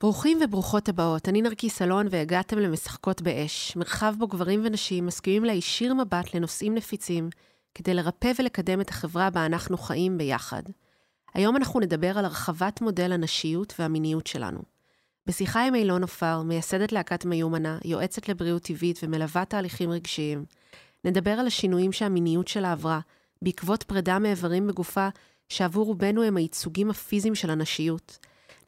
ברוכים וברוכות הבאות, אני נרקיס אלון והגעתם למשחקות באש, מרחב בו גברים ונשים מסכימים להישיר מבט לנושאים נפיצים, כדי לרפא ולקדם את החברה בה אנחנו חיים ביחד. היום אנחנו נדבר על הרחבת מודל הנשיות והמיניות שלנו. בשיחה עם אילון עופר, מייסדת להקת מיומנה, יועצת לבריאות טבעית ומלווה תהליכים רגשיים, נדבר על השינויים שהמיניות שלה עברה, בעקבות פרידה מאיברים בגופה, שעבור רובנו הם הייצוגים הפיזיים של הנשיות.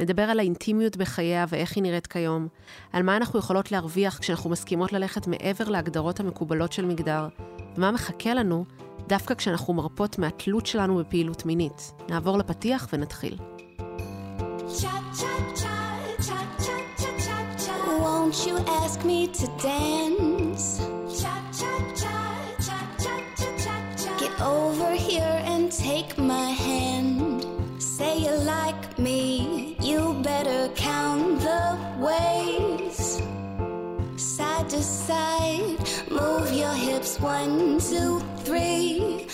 נדבר על האינטימיות בחייה ואיך היא נראית כיום, על מה אנחנו יכולות להרוויח כשאנחנו מסכימות ללכת מעבר להגדרות המקובלות של מגדר, ומה מחכה לנו דווקא כשאנחנו מרפות מהתלות שלנו בפעילות מינית. נעבור לפתיח ונתחיל. Over here and take my hand. Say you like me, better count the ways. Side to side, move your hips one, two, three.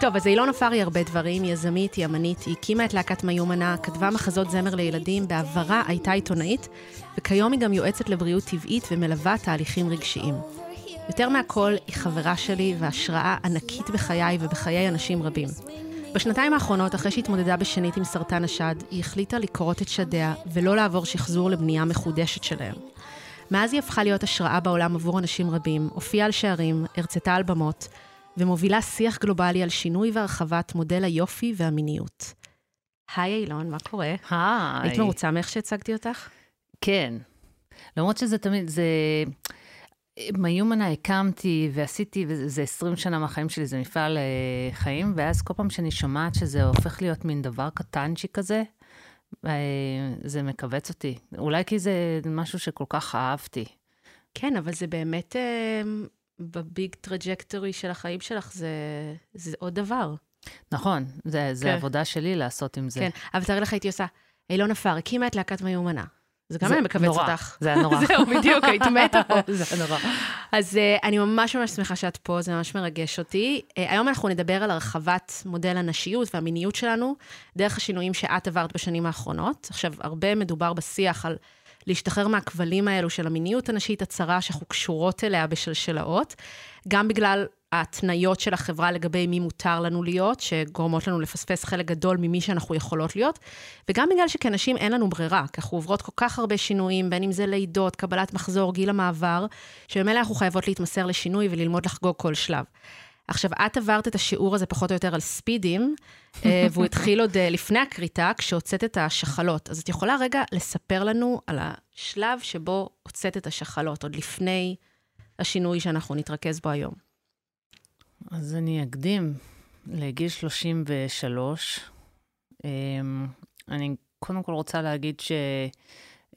טוב, אז אילון עפר היא הרבה דברים, יזמית, ימנית, היא הקימה את להקת מיומנה, כתבה מחזות זמר לילדים, בעברה הייתה עיתונאית, וכיום היא גם יועצת לבריאות טבעית ומלווה תהליכים רגשיים. יותר מהכל, היא חברה שלי והשראה ענקית בחיי ובחיי אנשים רבים. בשנתיים האחרונות, אחרי שהתמודדה בשנית עם סרטן השד, היא החליטה לכרות את שדיה ולא לעבור שחזור לבנייה מחודשת שלהם. מאז היא הפכה להיות השראה בעולם עבור אנשים רבים, הופיעה על שערים, הרצתה על במות, ומובילה שיח גלובלי על שינוי והרחבת מודל היופי והמיניות. היי אילון, מה קורה? היי. היית מרוצה מאיך שהצגתי אותך? כן. למרות שזה תמיד, זה... מיומנה הקמתי ועשיתי, וזה 20 שנה מהחיים שלי, זה מפעל אה, חיים, ואז כל פעם שאני שומעת שזה הופך להיות מין דבר קטנצ'י כזה, אה, זה מכווץ אותי. אולי כי זה משהו שכל כך אהבתי. כן, אבל זה באמת, אה, ב big trajectory של החיים שלך, זה, זה עוד דבר. נכון, זה, זה כן. עבודה שלי לעשות עם זה. כן, אבל תארי לך, הייתי עושה, אילון עפר הקימה את להקת מיומנה. זה גם היה מכווץ אותך. זה היה נורא. זהו, בדיוק, היית מתה פה. זה היה נורא. אז uh, אני ממש ממש שמחה שאת פה, זה ממש מרגש אותי. Uh, היום אנחנו נדבר על הרחבת מודל הנשיות והמיניות שלנו, דרך השינויים שאת עברת בשנים האחרונות. עכשיו, הרבה מדובר בשיח על להשתחרר מהכבלים האלו של המיניות הנשית הצרה, שאנחנו קשורות אליה בשלשלאות, גם בגלל ההתניות של החברה לגבי מי מותר לנו להיות, שגורמות לנו לפספס חלק גדול ממי שאנחנו יכולות להיות, וגם בגלל שכנשים אין לנו ברירה, כי אנחנו עוברות כל כך הרבה שינויים, בין אם זה לידות, קבלת מחזור, גיל המעבר, שבמילא אנחנו חייבות להתמסר לשינוי וללמוד לחגוג כל שלב. עכשיו, את עברת את השיעור הזה פחות או יותר על ספידים, אה, והוא התחיל עוד אה, לפני הכריתה, כשהוצאת את השחלות. אז את יכולה רגע לספר לנו על השלב שבו הוצאת את השחלות, עוד לפני השינוי שאנחנו נתרכז בו היום. אז אני אקדים לגיל 33. אמ, אני קודם כל רוצה להגיד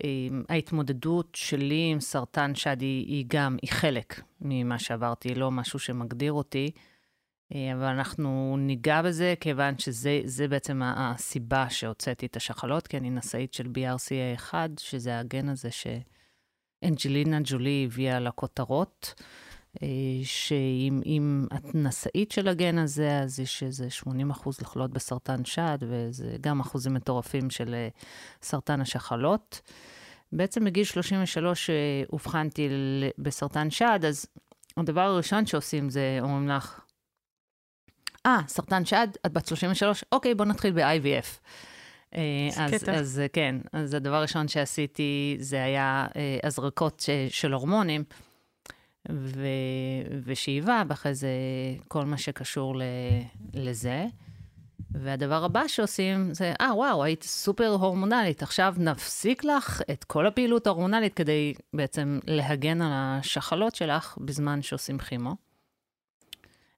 שההתמודדות שלי עם סרטן שד היא גם, היא חלק ממה שעברתי, לא משהו שמגדיר אותי, אה, אבל אנחנו ניגע בזה כיוון שזה בעצם הסיבה שהוצאתי את השחלות, כי אני נשאית של BRCA1, שזה הגן הזה שאנג'לינה ג'ולי הביאה לכותרות. שאם את נשאית של הגן הזה, אז יש איזה 80 אחוז לחלות בסרטן שד, וזה גם אחוזים מטורפים של אה, סרטן השחלות. בעצם בגיל 33 אובחנתי בסרטן שד, אז הדבר הראשון שעושים זה אומרים לך, אה, ah, סרטן שד, את בת 33, אוקיי, בוא נתחיל ב-IVF. אז, אז כן, אז הדבר הראשון שעשיתי זה היה הזרקות של הורמונים. ו... ושאיבה, ואחרי זה כל מה שקשור ל... לזה. והדבר הבא שעושים זה, אה, וואו, היית סופר הורמונלית, עכשיו נפסיק לך את כל הפעילות ההורמונלית כדי בעצם להגן על השחלות שלך בזמן שעושים כימו.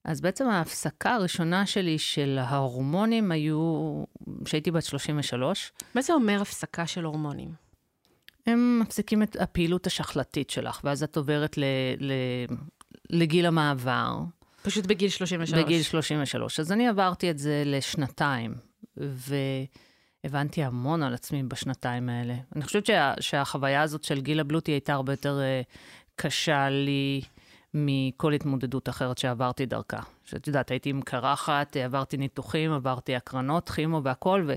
אז בעצם ההפסקה הראשונה שלי של ההורמונים היו, כשהייתי בת 33. מה זה אומר הפסקה של הורמונים? הם מפסיקים את הפעילות השחלתית שלך, ואז את עוברת ל, ל, לגיל המעבר. פשוט בגיל 33. בגיל 33. אז אני עברתי את זה לשנתיים, והבנתי המון על עצמי בשנתיים האלה. אני חושבת שה, שהחוויה הזאת של גיל הבלוטי הייתה הרבה יותר uh, קשה לי מכל התמודדות אחרת שעברתי דרכה. שאת יודעת, הייתי עם קרחת, עברתי ניתוחים, עברתי הקרנות, כימו והכול,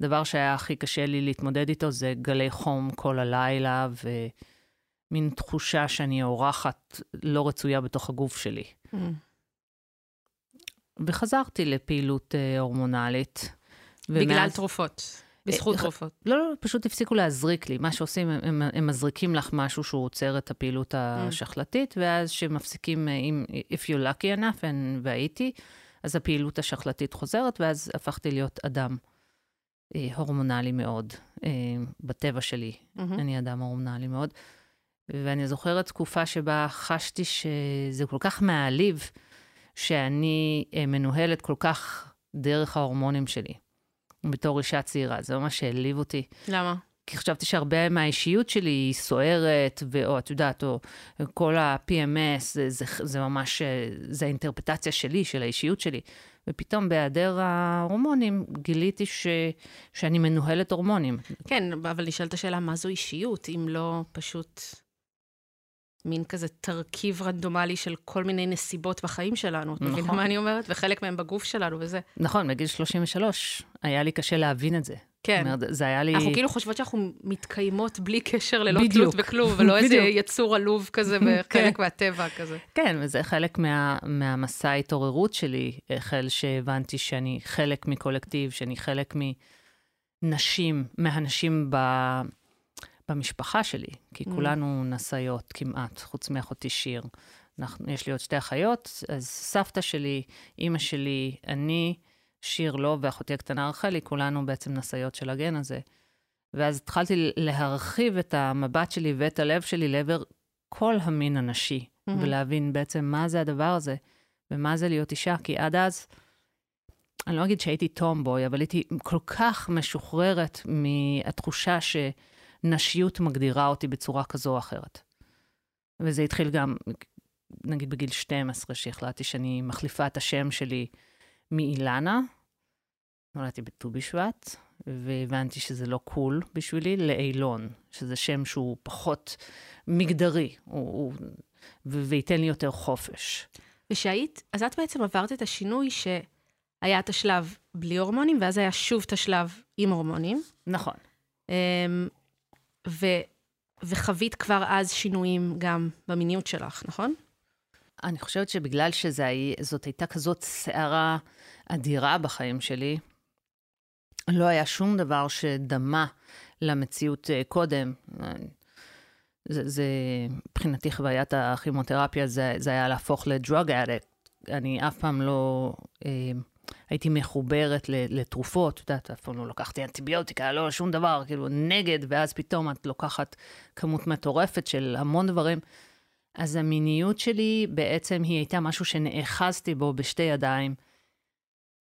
ודבר שהיה הכי קשה לי להתמודד איתו זה גלי חום כל הלילה, ומין תחושה שאני אורחת לא רצויה בתוך הגוף שלי. Mm. וחזרתי לפעילות uh, הורמונלית. בגלל ומאז... תרופות. בזכות אה, תרופות. לא, לא, פשוט הפסיקו להזריק לי. מה שעושים, הם, הם, הם מזריקים לך משהו שהוא עוצר את הפעילות mm. השחלתית, ואז כשמפסיקים, אם, if you're lucky enough, והייתי, אז הפעילות השחלתית חוזרת, ואז הפכתי להיות אדם אה, הורמונלי מאוד, אה, בטבע שלי. Mm-hmm. אני אדם הורמונלי מאוד. ואני זוכרת תקופה שבה חשתי שזה כל כך מעליב, שאני אה, מנוהלת כל כך דרך ההורמונים שלי. בתור אישה צעירה, זה ממש העליב אותי. למה? כי חשבתי שהרבה מהאישיות שלי היא סוערת, או את יודעת, או כל ה-PMS, זה, זה, זה ממש, זה האינטרפטציה שלי, של האישיות שלי. ופתאום בהיעדר ההורמונים גיליתי ש, שאני מנוהלת הורמונים. כן, אבל נשאלת השאלה, מה זו אישיות, אם לא פשוט מין כזה תרכיב רנדומלי של כל מיני נסיבות בחיים שלנו. נכון. את מבינה מה אני אומרת? וחלק מהם בגוף שלנו וזה. נכון, בגיל 33 היה לי קשה להבין את זה. כן. אומרת, זה היה לי... אנחנו כאילו חושבות שאנחנו מתקיימות בלי קשר, ללא תלות בכלום, ולא איזה יצור עלוב כזה בחלק כן. מהטבע כזה. כן, וזה חלק מה, מהמסע ההתעוררות שלי, החל שהבנתי שאני חלק מקולקטיב, שאני חלק מנשים, מהנשים ב... במשפחה שלי, כי mm. כולנו נשאיות כמעט, חוץ מאחותי שיר. אנחנו, יש לי עוד שתי אחיות, אז סבתא שלי, אימא שלי, אני, שיר לא, ואחותי הקטנה רחלי, כולנו בעצם נשאיות של הגן הזה. ואז התחלתי להרחיב את המבט שלי ואת הלב שלי לעבר כל המין הנשי, mm-hmm. ולהבין בעצם מה זה הדבר הזה, ומה זה להיות אישה, כי עד אז, אני לא אגיד שהייתי טומבוי, אבל הייתי כל כך משוחררת מהתחושה ש... נשיות מגדירה אותי בצורה כזו או אחרת. וזה התחיל גם, נגיד בגיל 12, שהחלטתי שאני מחליפה את השם שלי מאילנה, נולדתי בט"ו בשבט, והבנתי שזה לא קול בשבילי, לאילון, שזה שם שהוא פחות מגדרי, הוא, הוא, וייתן לי יותר חופש. ושהיית, אז את בעצם עברת את השינוי שהיה את השלב בלי הורמונים, ואז היה שוב את השלב עם הורמונים. נכון. Um, ו, וחווית כבר אז שינויים גם במיניות שלך, נכון? אני חושבת שבגלל שזאת הייתה כזאת סערה אדירה בחיים שלי, לא היה שום דבר שדמה למציאות אה, קודם. זה, זה מבחינתי חוויית הכימותרפיה, זה, זה היה להפוך לדרוג אדק. אני אף פעם לא אה, הייתי מחוברת לתרופות, את יודעת, אף פעם לא לקחתי אנטיביוטיקה, לא שום דבר, כאילו נגד, ואז פתאום את לוקחת כמות מטורפת של המון דברים. אז המיניות שלי בעצם היא הייתה משהו שנאחזתי בו בשתי ידיים,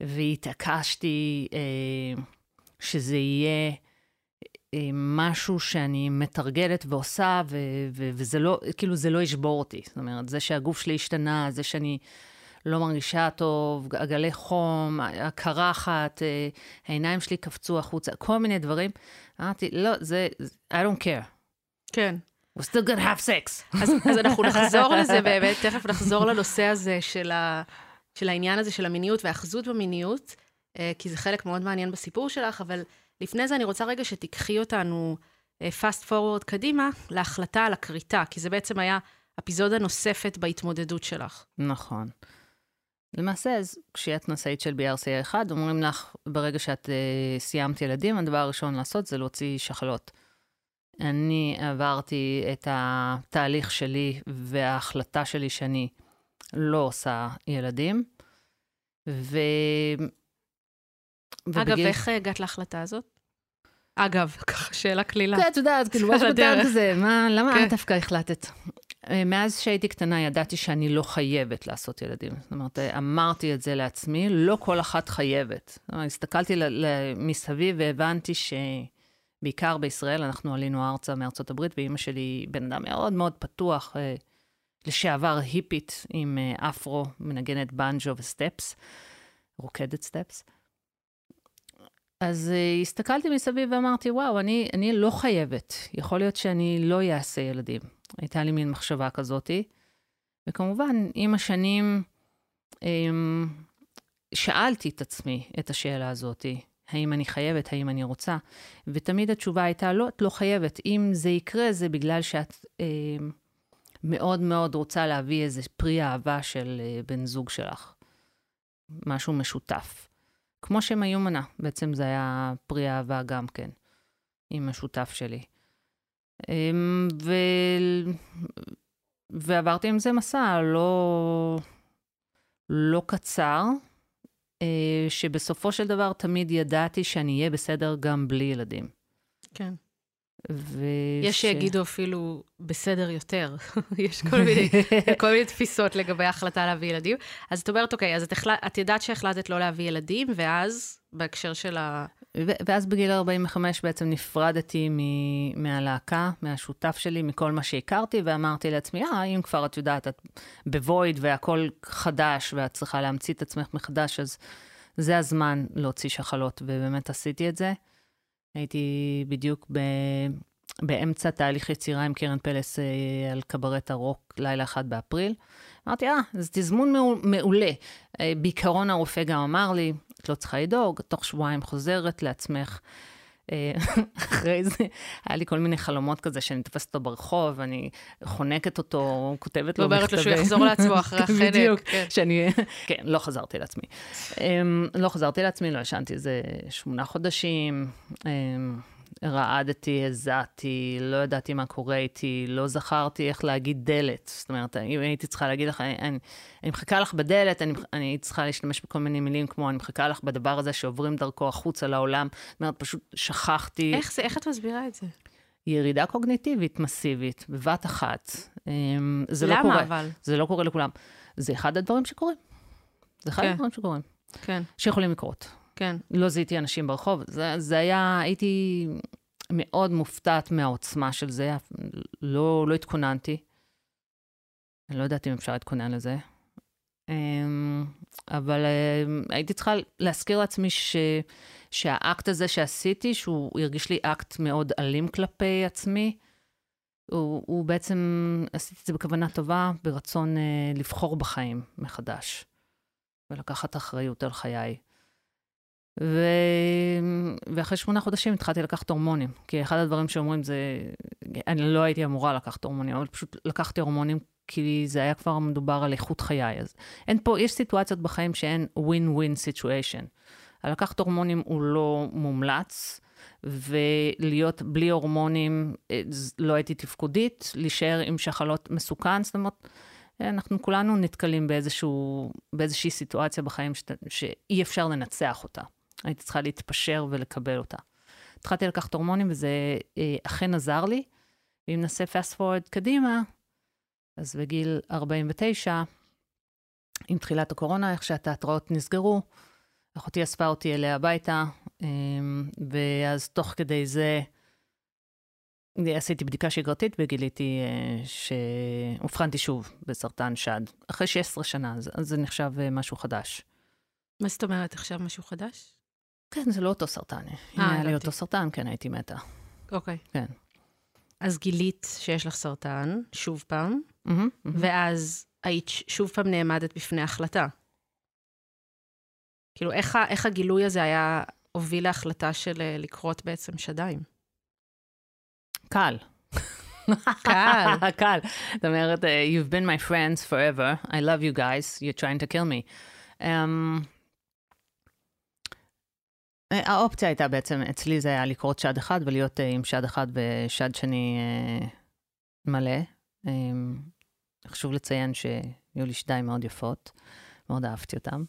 והתעקשתי אה, שזה יהיה אה, משהו שאני מתרגלת ועושה, ו- ו- וזה לא, כאילו זה לא ישבור אותי. זאת אומרת, זה שהגוף שלי השתנה, זה שאני... לא מרגישה טוב, עגלי חום, הקרחת, אה, העיניים שלי קפצו החוצה, כל מיני דברים. אמרתי, לא, זה, I don't care. כן. We're still gonna have sex. אז, אז אנחנו נחזור לזה באמת, תכף נחזור לנושא הזה של, ה, של העניין הזה של המיניות והאחזות במיניות, אה, כי זה חלק מאוד מעניין בסיפור שלך, אבל לפני זה אני רוצה רגע שתיקחי אותנו אה, fast forward קדימה להחלטה על הכריתה, כי זה בעצם היה אפיזודה נוספת בהתמודדות שלך. נכון. למעשה, אז כשאת נשאית של BRCA1, אומרים לך, ברגע שאת uh, סיימת ילדים, הדבר הראשון לעשות זה להוציא שחלות. אני עברתי את התהליך שלי וההחלטה שלי שאני לא עושה ילדים, ו... אגב, ובגיל... איך הגעת להחלטה הזאת? אגב, ככה שאלה קלילה. את יודעת, כאילו, משהו קטן כזה, מה, למה כן. את דווקא החלטת? אה, מאז שהייתי קטנה ידעתי שאני לא חייבת לעשות ילדים. זאת אומרת, אמרתי את זה לעצמי, לא כל אחת חייבת. הסתכלתי מסביב והבנתי שבעיקר בישראל, אנחנו עלינו ארצה מארצות הברית, ואימא שלי בן אדם מאוד מאוד פתוח, אה, לשעבר היפית עם אה, אפרו, מנגנת בנג'ו וסטפס, רוקדת סטפס. אז uh, הסתכלתי מסביב ואמרתי, וואו, אני, אני לא חייבת. יכול להיות שאני לא אעשה ילדים. הייתה לי מין מחשבה כזאתי. וכמובן, עם השנים אמ, שאלתי את עצמי את השאלה הזאת, האם אני חייבת, האם אני רוצה, ותמיד התשובה הייתה, לא, את לא חייבת. אם זה יקרה, זה בגלל שאת אה, מאוד מאוד רוצה להביא איזה פרי אהבה של אה, בן זוג שלך. משהו משותף. כמו שהם היו מנה, בעצם זה היה פרי אהבה גם כן, עם השותף שלי. אה, ו... ועברתי עם זה מסע לא, לא קצר, שבסופו של דבר תמיד ידעתי שאני אהיה בסדר גם בלי ילדים. כן. וש... יש שיגידו אפילו בסדר יותר. יש כל מיני, כל מיני תפיסות לגבי ההחלטה להביא ילדים. אז את אומרת, אוקיי, אז את, החלט, את ידעת שהחלטת לא להביא ילדים, ואז, בהקשר של ה... ואז בגיל 45 בעצם נפרדתי מ- מהלהקה, מהשותף שלי, מכל מה שהכרתי, ואמרתי לעצמי, אה, אם כבר את יודעת, את בוויד והכל חדש, ואת צריכה להמציא את עצמך מחדש, אז זה הזמן להוציא שחלות, ובאמת עשיתי את זה. הייתי בדיוק ב... באמצע תהליך יצירה עם קרן פלס אה, על קברט הרוק, לילה אחד באפריל. אמרתי, אה, זה תזמון מעולה. אה, בעיקרון הרופא גם אמר לי, את לא צריכה לדאוג, תוך שבועיים חוזרת לעצמך. אה, אחרי זה, היה לי כל מיני חלומות כזה, שאני תופסת אותו ברחוב, אני חונקת אותו, כותבת לו מכתבי... אומרת לו שהוא יחזור לעצמו אחרי החנק. בדיוק, כן. שאני... כן, לא חזרתי לעצמי. אמ, לא חזרתי לעצמי, לא ישנתי איזה שמונה חודשים. רעדתי, הזעתי, לא ידעתי מה קורה איתי, לא זכרתי איך להגיד דלת. זאת אומרת, אם הייתי צריכה להגיד לך, אני, אני, אני מחכה לך בדלת, אני, אני צריכה להשתמש בכל מיני מילים כמו, אני מחכה לך בדבר הזה שעוברים דרכו החוצה לעולם. זאת אומרת, פשוט שכחתי. איך זה, איך את מסבירה את זה? ירידה קוגניטיבית מסיבית, בבת אחת. אמ, זה לא למה לא קורה, אבל? זה לא קורה לכולם. זה אחד הדברים שקורים. זה אחד כן. הדברים שקורים. כן. שיכולים לקרות. כן. לא זיהיתי אנשים ברחוב. זה, זה היה, הייתי מאוד מופתעת מהעוצמה של זה, לא, לא התכוננתי. אני לא יודעת אם אפשר להתכונן לזה. אמ, אבל אמ, הייתי צריכה להזכיר לעצמי ש, שהאקט הזה שעשיתי, שהוא הרגיש לי אקט מאוד אלים כלפי עצמי, הוא, הוא בעצם, עשיתי את זה בכוונה טובה, ברצון אה, לבחור בחיים מחדש, ולקחת אחריות על חיי. ו... ואחרי שמונה חודשים התחלתי לקחת הורמונים, כי אחד הדברים שאומרים זה, אני לא הייתי אמורה לקחת הורמונים, אבל פשוט לקחתי הורמונים כי זה היה כבר מדובר על איכות חיי. אז אין פה, יש סיטואציות בחיים שאין win-win situation. לקחת הורמונים הוא לא מומלץ, ולהיות בלי הורמונים אה, לא הייתי תפקודית, להישאר עם שחלות מסוכן, זאת אומרת, אנחנו כולנו נתקלים באיזשהו, באיזושהי סיטואציה בחיים שאי אפשר לנצח אותה. הייתי צריכה להתפשר ולקבל אותה. התחלתי לקחת הורמונים וזה אה, אכן עזר לי. ואם נעשה fast forward קדימה, אז בגיל 49, עם תחילת הקורונה, איך שהתיאטראות נסגרו, אחותי אספה אותי אליה הביתה, אה, ואז תוך כדי זה עשיתי בדיקה שגרתית וגיליתי אה, שאובחנתי שוב בסרטן שד. אחרי 16 שנה, אז זה נחשב משהו חדש. מה זאת אומרת עכשיו משהו חדש? כן, זה לא אותו סרטן. אם היה לי אותו סרטן, כן, הייתי מתה. אוקיי. כן. אז גילית שיש לך סרטן, שוב פעם, ואז היית שוב פעם נעמדת בפני החלטה. כאילו, איך, איך הגילוי הזה היה, הוביל להחלטה של אה, לקרות בעצם שדיים? קל. קל. קל. זאת אומרת, uh, you've been my friends forever, I love you guys, you're trying to kill me. Um, אה, האופציה הייתה בעצם, אצלי זה היה לקרות שד אחד ולהיות uh, עם שד אחד ושד שני uh, מלא. חשוב לציין שהיו לי שדיים מאוד יפות, מאוד אהבתי אותם.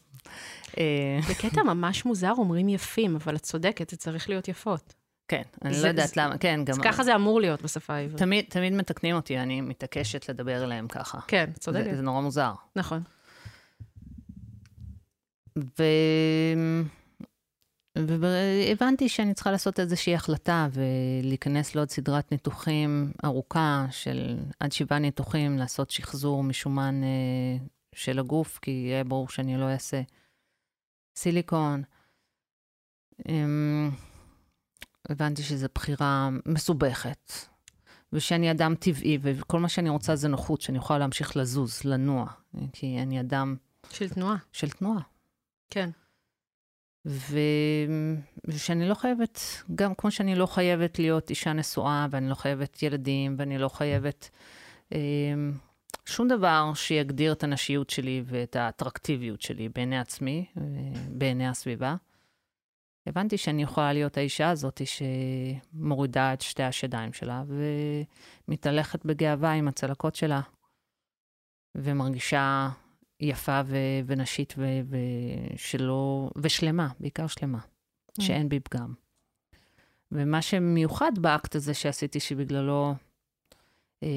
בקטע ממש מוזר אומרים יפים, אבל את צודקת, זה צריך להיות יפות. כן, אני זה, לא יודעת זה, למה, כן, גם... ככה זה אמור להיות בשפה העברית. תמיד, תמיד מתקנים אותי, אני מתעקשת לדבר אליהם ככה. כן, צודקת. זה, זה נורא מוזר. נכון. ו... והבנתי שאני צריכה לעשות איזושהי החלטה ולהיכנס לעוד סדרת ניתוחים ארוכה של עד שבעה ניתוחים, לעשות שחזור משומן אה, של הגוף, כי יהיה ברור שאני לא אעשה סיליקון. אה, הבנתי שזו בחירה מסובכת, ושאני אדם טבעי, וכל מה שאני רוצה זה נוחות, שאני יכולה להמשיך לזוז, לנוע, כי אני אדם... של תנועה. של תנועה. כן. ושאני לא חייבת, גם כמו שאני לא חייבת להיות אישה נשואה, ואני לא חייבת ילדים, ואני לא חייבת אה, שום דבר שיגדיר את הנשיות שלי ואת האטרקטיביות שלי בעיני עצמי, בעיני הסביבה. הבנתי שאני יכולה להיות האישה הזאת שמורידה את שתי השדיים שלה ומתהלכת בגאווה עם הצלקות שלה, ומרגישה יפה ו- ונשית ו- ושלא, ושלמה, בעיקר שלמה, mm. שאין בי פגם. ומה שמיוחד באקט הזה שעשיתי, שבגללו אה,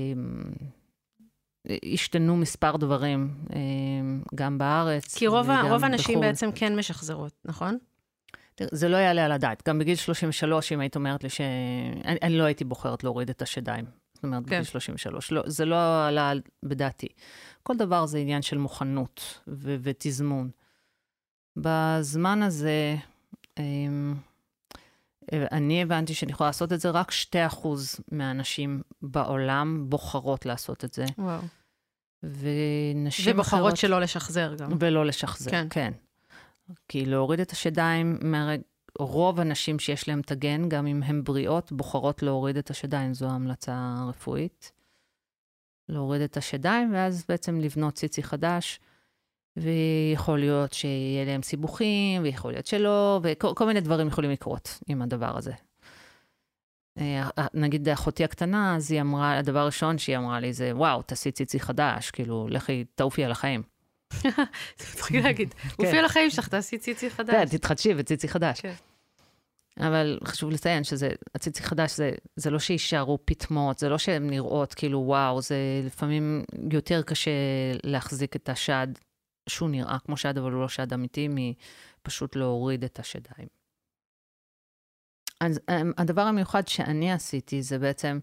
השתנו מספר דברים, אה, גם בארץ כי רוב, רוב הנשים בעצם כן משחזרות, נכון? זה לא יעלה על הדעת. גם בגיל 33, אם היית אומרת לי ש... אני, אני לא הייתי בוחרת להוריד את השדיים. זאת אומרת, כן. בגיל 33. לא, זה לא עלה בדעתי. כל דבר זה עניין של מוכנות ו- ותזמון. בזמן הזה, אמ, אני הבנתי שאני יכולה לעשות את זה, רק 2% מהנשים בעולם בוחרות לעשות את זה. וואו. ונשים ובוחרות אחרות... שלא לשחזר גם. ולא לשחזר, כן. כן. כי להוריד את השדיים, מהרג... רוב הנשים שיש להן את הגן, גם אם הן בריאות, בוחרות להוריד את השדיים, זו ההמלצה הרפואית. להוריד את השדיים, ואז בעצם לבנות ציצי חדש. ויכול להיות שיהיה להם סיבוכים, ויכול להיות שלא, וכל מיני דברים יכולים לקרות עם הדבר הזה. אה, נגיד אחותי הקטנה, אז היא אמרה, הדבר הראשון שהיא אמרה לי זה, וואו, תעשי ציצי חדש, כאילו, לכי, תעופי על החיים. זה מצחיק להגיד, תעופי על החיים שלך, תעשי ציצי חדש. כן, תתחדשי וציצי חדש. כן. אבל חשוב לציין שזה, הציצי חדש זה, זה לא שיישארו פטמות, זה לא שהן נראות כאילו וואו, זה לפעמים יותר קשה להחזיק את השד, שהוא נראה כמו שד, אבל הוא לא שד אמיתי, מפשוט להוריד את השדיים. אז אמ, הדבר המיוחד שאני עשיתי זה בעצם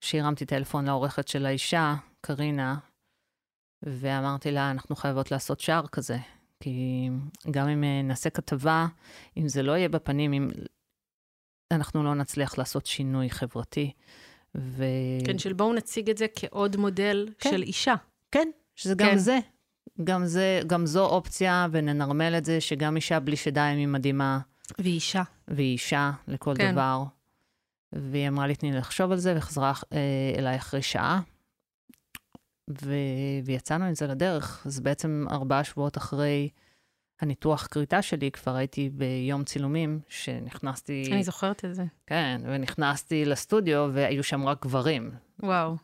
שהרמתי טלפון לעורכת של האישה, קרינה, ואמרתי לה, אנחנו חייבות לעשות שער כזה. כי גם אם אה, נעשה כתבה, אם זה לא יהיה בפנים, אם אנחנו לא נצליח לעשות שינוי חברתי. ו... כן, של בואו נציג את זה כעוד מודל כן. של אישה. כן, שזה גם כן. זה. גם זה, גם זו אופציה, וננרמל את זה, שגם אישה בלי שדיים היא מדהימה. והיא אישה. והיא אישה לכל כן. דבר. והיא אמרה לי, תני לי לחשוב על זה, וחזרה אה, אליי אחרי שעה. ו... ויצאנו עם זה לדרך. אז בעצם ארבעה שבועות אחרי הניתוח כריתה שלי, כבר הייתי ביום צילומים, שנכנסתי... אני זוכרת את זה. כן, ונכנסתי לסטודיו, והיו שם רק גברים. וואו.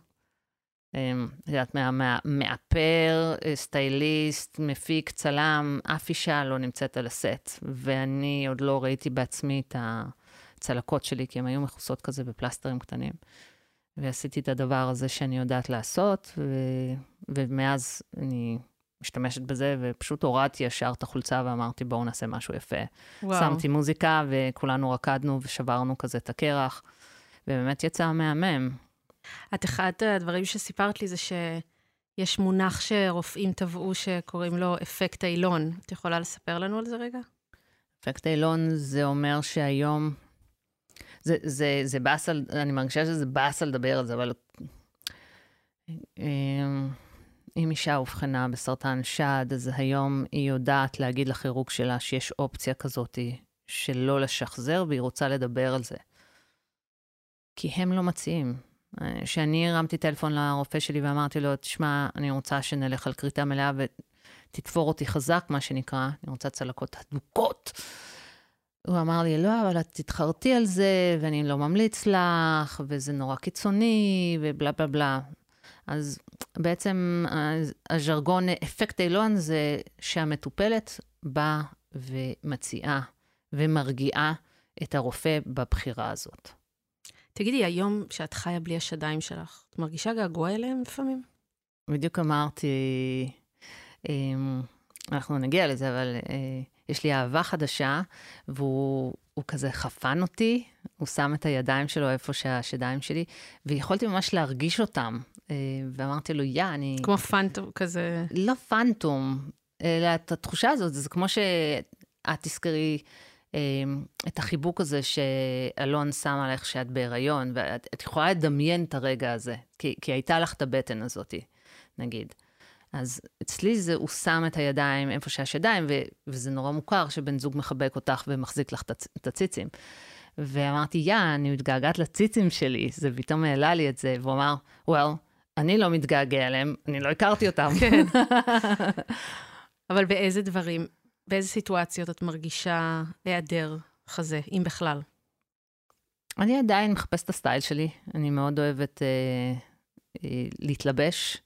אמ, את יודעת, מאפר, אה, סטייליסט, מפיק, צלם, אף אישה לא נמצאת על הסט. ואני עוד לא ראיתי בעצמי את הצלקות שלי, כי הן היו מכוסות כזה בפלסטרים קטנים. ועשיתי את הדבר הזה שאני יודעת לעשות, ו... ומאז אני משתמשת בזה, ופשוט הורדתי ישר את החולצה ואמרתי, בואו נעשה משהו יפה. וואו. שמתי מוזיקה, וכולנו רקדנו ושברנו כזה את הקרח, ובאמת יצא מהמם. את אחד הדברים שסיפרת לי זה שיש מונח שרופאים טבעו שקוראים לו אפקט אילון. את יכולה לספר לנו על זה רגע? אפקט אילון זה אומר שהיום זה, זה, זה באסה, אני מרגישה שזה באסה לדבר על זה, אבל אמ, אם אישה אובחנה בסרטן שד, אז היום היא יודעת להגיד לכירוק שלה שיש אופציה כזאת שלא לשחזר, והיא רוצה לדבר על זה. כי הם לא מציעים. כשאני הרמתי טלפון לרופא שלי ואמרתי לו, תשמע, אני רוצה שנלך על כריתה מלאה ותתפור אותי חזק, מה שנקרא, אני רוצה צלקות הדוקות. הוא אמר לי, לא, אבל את תתחרתי על זה, ואני לא ממליץ לך, וזה נורא קיצוני, ובלה בלה בלה. אז בעצם הז'רגון אפקט אילון זה שהמטופלת באה ומציעה ומרגיעה את הרופא בבחירה הזאת. תגידי, היום שאת חיה בלי השדיים שלך, את מרגישה געגוע אליהם לפעמים? בדיוק אמרתי, אמ, אנחנו נגיע לזה, אבל אה, יש לי אהבה חדשה, והוא כזה חפן אותי, הוא שם את הידיים שלו איפה שהשדיים שלי, ויכולתי ממש להרגיש אותם. אה, ואמרתי לו, יא, אני... כמו פנטום כזה. לא פנטום, אלא את התחושה הזאת, זה כמו שאת תזכרי את החיבוק הזה שאלון שם עליך שאת בהיריון, ואת יכולה לדמיין את הרגע הזה, כי, כי הייתה לך את הבטן הזאת, נגיד. אז אצלי זה, הוא שם את הידיים איפה שיש ידיים, ו, וזה נורא מוכר שבן זוג מחבק אותך ומחזיק לך את הציצים. ואמרתי, יא, אני מתגעגעת לציצים שלי, זה פתאום העלה לי את זה, והוא אמר, well, אני לא מתגעגע אליהם, אני לא הכרתי אותם. כן. אבל באיזה דברים, באיזה סיטואציות את מרגישה היעדר חזה, אם בכלל? אני עדיין מחפשת את הסטייל שלי, אני מאוד אוהבת אה, אה, להתלבש.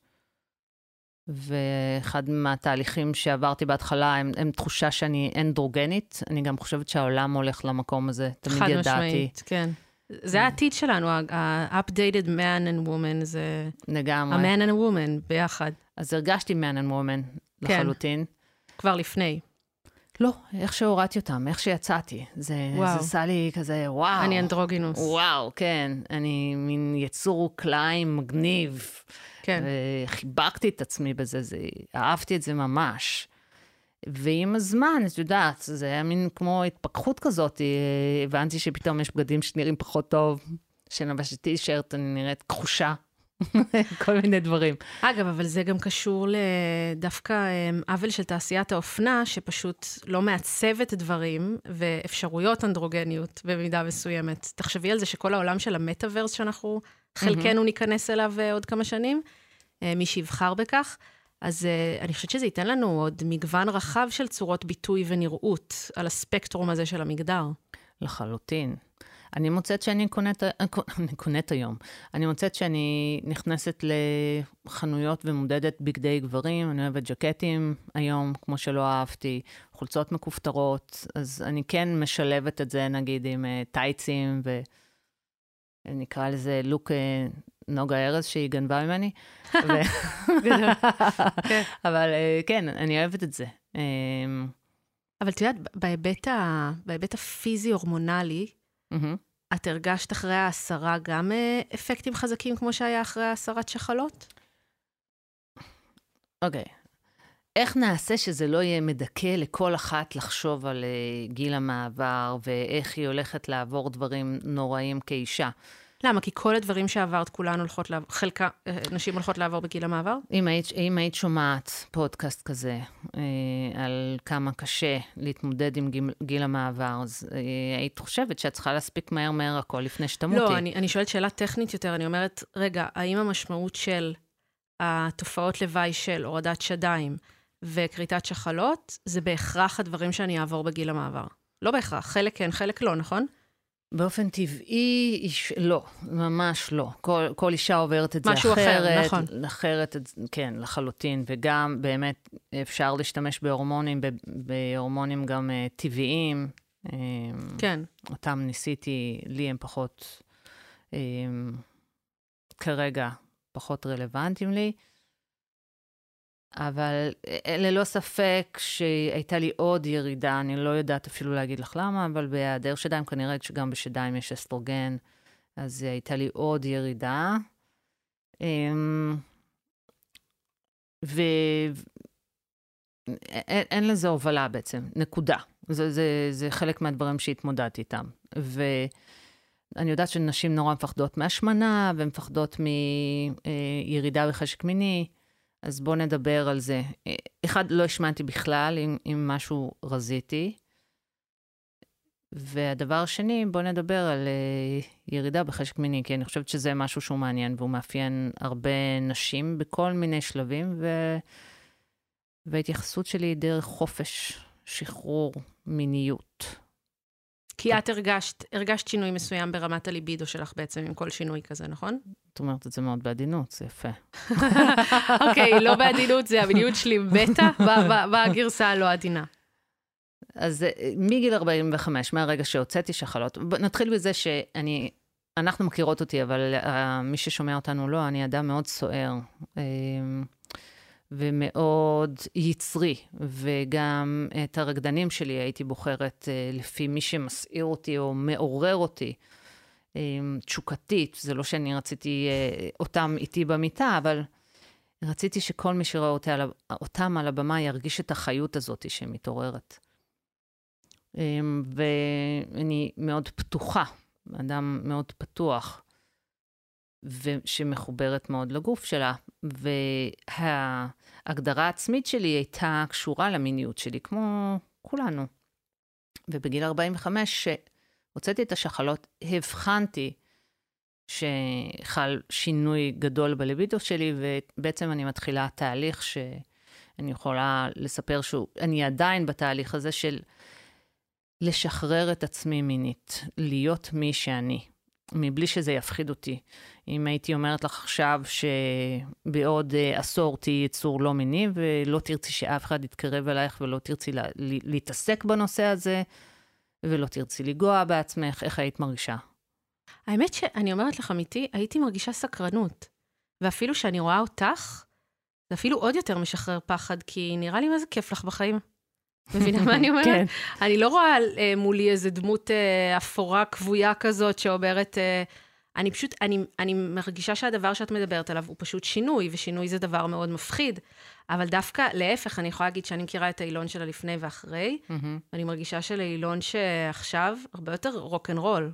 ואחד מהתהליכים שעברתי בהתחלה הם, הם תחושה שאני אנדרוגנית. אני גם חושבת שהעולם הולך למקום הזה, תמיד ידעתי. חד משמעית, כן. זה העתיד שלנו, ה-updated man and woman זה... לגמרי. ה-man and woman ביחד. אז הרגשתי man and woman כן. לחלוטין. כבר לפני. לא, איך שהורדתי אותם, איך שיצאתי. זה עשה לי כזה, וואו. אני אנדרוגינוס. וואו, כן. אני מין יצור קליים מגניב. כן. וחיבקתי את עצמי בזה, זה, אהבתי את זה ממש. ועם הזמן, את יודעת, זה היה מין כמו התפכחות כזאת, הבנתי שפתאום יש בגדים שנראים פחות טוב, כשנבשתי טישרט אני נראית כחושה. כל מיני דברים. אגב, אבל זה גם קשור לדווקא אמ, עוול של תעשיית האופנה, שפשוט לא מעצבת דברים ואפשרויות אנדרוגניות במידה מסוימת. תחשבי על זה שכל העולם של המטאוורס שאנחנו, חלקנו ניכנס אליו אה, עוד כמה שנים, אה, מי שיבחר בכך, אז uh, אני חושבת שזה ייתן לנו עוד מגוון רחב של צורות ביטוי ונראות על הספקטרום הזה של המגדר. לחלוטין. אני מוצאת שאני קונאת, אני קונאת היום. אני מוצאת שאני נכנסת לחנויות ומודדת בגדי גברים, אני אוהבת ג'קטים היום, כמו שלא אהבתי, חולצות מכופתרות, אז אני כן משלבת את זה, נגיד, עם uh, טייצים, ונקרא לזה לוק uh, נוגה ארז, שהיא גנבה ממני. כן. אבל uh, כן, אני אוהבת את זה. Um... אבל את יודעת, בהיבט, ה... בהיבט הפיזי-הורמונלי, Mm-hmm. את הרגשת אחרי ההסרה גם אה, אפקטים חזקים כמו שהיה אחרי הסרת שחלות? אוקיי. Okay. איך נעשה שזה לא יהיה מדכא לכל אחת לחשוב על uh, גיל המעבר ואיך היא הולכת לעבור דברים נוראים כאישה? למה? כי כל הדברים שעברת, כולן הולכות לעבור, חלקה, אה, נשים הולכות לעבור בגיל המעבר? אם היית, אם היית שומעת פודקאסט כזה אה, על כמה קשה להתמודד עם גיל, גיל המעבר, אז אה, היית חושבת שאת צריכה להספיק מהר מהר הכל לפני שתמותי. לא, אני, אני שואלת שאלה טכנית יותר, אני אומרת, רגע, האם המשמעות של התופעות לוואי של הורדת שדיים וכריתת שחלות, זה בהכרח הדברים שאני אעבור בגיל המעבר? לא בהכרח, חלק כן, חלק לא, נכון? באופן טבעי, איש, לא, ממש לא. כל, כל אישה עוברת את זה משהו אחרת. משהו אחר, נכון. אחרת, כן, לחלוטין. וגם באמת אפשר להשתמש בהורמונים, בהורמונים גם uh, טבעיים. כן. אותם ניסיתי, לי הם פחות, um, כרגע, פחות רלוונטיים לי. אבל אה, ללא ספק שהייתה לי עוד ירידה, אני לא יודעת אפילו להגיד לך למה, אבל בהיעדר שדיים, כנראה שגם בשדיים יש אסטרוגן, אז הייתה לי עוד ירידה. אמ, ואין אין לזה הובלה בעצם, נקודה. זה, זה, זה חלק מהדברים שהתמודדתי איתם. ואני יודעת שנשים נורא מפחדות מהשמנה, ומפחדות מירידה אה, בחשק מיני. אז בואו נדבר על זה. אחד, לא השמנתי בכלל, אם, אם משהו רזיתי. והדבר השני, בואו נדבר על uh, ירידה בחשק מיני, כי אני חושבת שזה משהו שהוא מעניין, והוא מאפיין הרבה נשים בכל מיני שלבים, ו... וההתייחסות שלי היא דרך חופש, שחרור, מיניות. כי את הרגשת, הרגשת שינוי מסוים ברמת הליבידו שלך בעצם, עם כל שינוי כזה, נכון? את אומרת את זה מאוד בעדינות, זה יפה. אוקיי, לא בעדינות, זה המיניות שלי בטא, בגרסה הלא עדינה. אז אה, מגיל 45, מהרגע שהוצאתי שחלות, נתחיל בזה שאני, אנחנו מכירות אותי, אבל uh, מי ששומע אותנו לא, אני אדם מאוד סוער. Uh, ומאוד יצרי, וגם את הרקדנים שלי הייתי בוחרת אה, לפי מי שמסעיר אותי או מעורר אותי. אה, תשוקתית, זה לא שאני רציתי אה, אותם איתי במיטה, אבל רציתי שכל מי על, אותם על הבמה ירגיש את החיות הזאת שמתעוררת. ואני מאוד פתוחה, אדם מאוד פתוח, ושמחוברת מאוד לגוף שלה. וההגדרה העצמית שלי הייתה קשורה למיניות שלי, כמו כולנו. ובגיל 45, כשהוצאתי את השחלות, הבחנתי שחל שינוי גדול בלבידו שלי, ובעצם אני מתחילה תהליך שאני יכולה לספר שהוא, אני עדיין בתהליך הזה של לשחרר את עצמי מינית, להיות מי שאני, מבלי שזה יפחיד אותי. אם הייתי אומרת לך עכשיו שבעוד uh, עשור תהיי יצור לא מיני, ולא תרצי שאף אחד יתקרב אלייך ולא תרצי לה, להתעסק בנושא הזה, ולא תרצי לגוע בעצמך, איך היית מרגישה? האמת שאני אומרת לך, אמיתי, הייתי מרגישה סקרנות. ואפילו שאני רואה אותך, זה אפילו עוד יותר משחרר פחד, כי נראה לי מה זה כיף לך בחיים. מבינה מה אני אומרת? כן. אני לא רואה אה, מולי איזה דמות אה, אפורה כבויה כזאת שאומרת, אה, אני פשוט, אני, אני מרגישה שהדבר שאת מדברת עליו הוא פשוט שינוי, ושינוי זה דבר מאוד מפחיד. אבל דווקא, להפך, אני יכולה להגיד שאני מכירה את האילון שלה לפני ואחרי, mm-hmm. ואני מרגישה שלאילון שעכשיו הרבה יותר רוקנרול.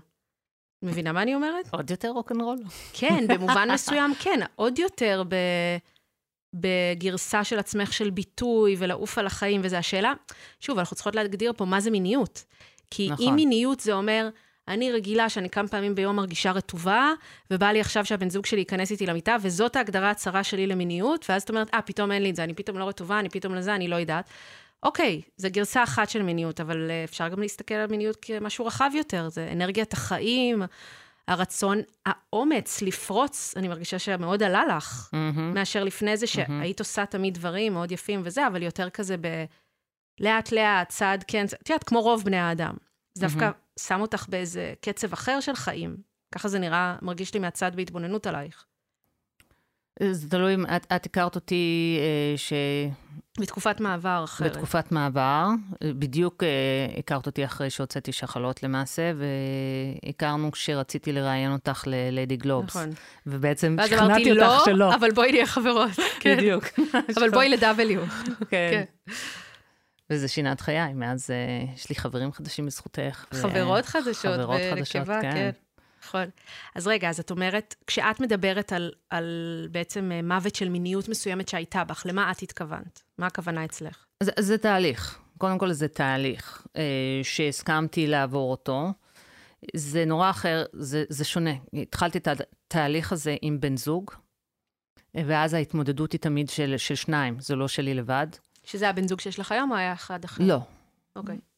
מבינה מה אני אומרת? עוד יותר רוקנרול. כן, במובן מסוים כן, עוד יותר ב... בגרסה של עצמך של ביטוי ולעוף על החיים, וזו השאלה, שוב, אנחנו צריכות להגדיר פה מה זה מיניות. כי נכון. אם מיניות זה אומר, אני רגילה שאני כמה פעמים ביום מרגישה רטובה, ובא לי עכשיו שהבן זוג שלי ייכנס איתי למיטה, וזאת ההגדרה הצרה שלי למיניות, ואז את אומרת, אה, פתאום אין לי את זה, אני פתאום לא רטובה, אני פתאום לזה, אני לא יודעת. אוקיי, זו גרסה אחת של מיניות, אבל אה, אפשר גם להסתכל על מיניות כמשהו רחב יותר, זה אנרגיית החיים, הרצון, האומץ לפרוץ, אני מרגישה שמאוד עלה לך, mm-hmm. מאשר לפני זה שהיית mm-hmm. עושה תמיד דברים מאוד יפים וזה, אבל יותר כזה ב... לאט-לאט, צעד כן, את יודעת, כמו רוב בני האדם. זה דווקא. שם אותך באיזה קצב אחר של חיים. ככה זה נראה, מרגיש לי מהצד בהתבוננות עלייך. זה תלוי אם את, את הכרת אותי אה, ש... בתקופת מעבר אחרת. בתקופת מעבר. בדיוק אה, הכרת אותי אחרי שהוצאתי שחלות למעשה, והכרנו כשרציתי לראיין אותך לליידי גלובס. נכון. ובעצם שכנעתי אותך לא, שלא. אבל בואי נהיה חברות. כן. בדיוק. אבל בואי ל-W. כן. כן. וזה שינה את חיי, מאז uh, יש לי חברים חדשים בזכותך. חברות ו... חדשות. חברות חדשות, כן. כן. נכון. אז רגע, אז את אומרת, כשאת מדברת על, על בעצם אה, מוות של מיניות מסוימת שהייתה בך, למה את התכוונת? מה הכוונה אצלך? זה, זה תהליך. קודם כל זה תהליך אה, שהסכמתי לעבור אותו. זה נורא אחר, זה, זה שונה. התחלתי את התהליך הזה עם בן זוג, ואז ההתמודדות היא תמיד של, של שניים, זה לא שלי לבד. שזה הבן זוג שיש לך היום, או היה אחד אחר? לא. אוקיי. Okay.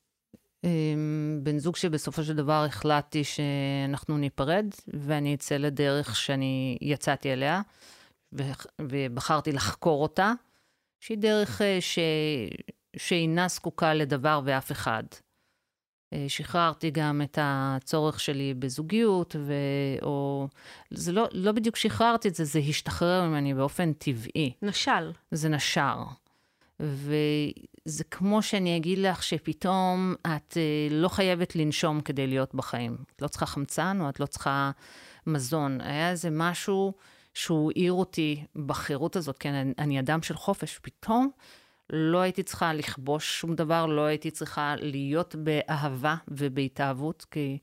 בן זוג שבסופו של דבר החלטתי שאנחנו ניפרד, ואני אצא לדרך שאני יצאתי אליה, ובחרתי לחקור אותה, שהיא דרך אה, ש... שאינה זקוקה לדבר ואף אחד. אה, שחררתי גם את הצורך שלי בזוגיות, ו... או... זה לא, לא בדיוק שחררתי את זה, זה השתחרר ממני באופן טבעי. נשל. זה נשר. וזה כמו שאני אגיד לך שפתאום את אה, לא חייבת לנשום כדי להיות בחיים. את לא צריכה חמצן או את לא צריכה מזון. היה איזה משהו שהוא העיר אותי בחירות הזאת, כן, אני, אני אדם של חופש. פתאום לא הייתי צריכה לכבוש שום דבר, לא הייתי צריכה להיות באהבה ובהתאהבות, כי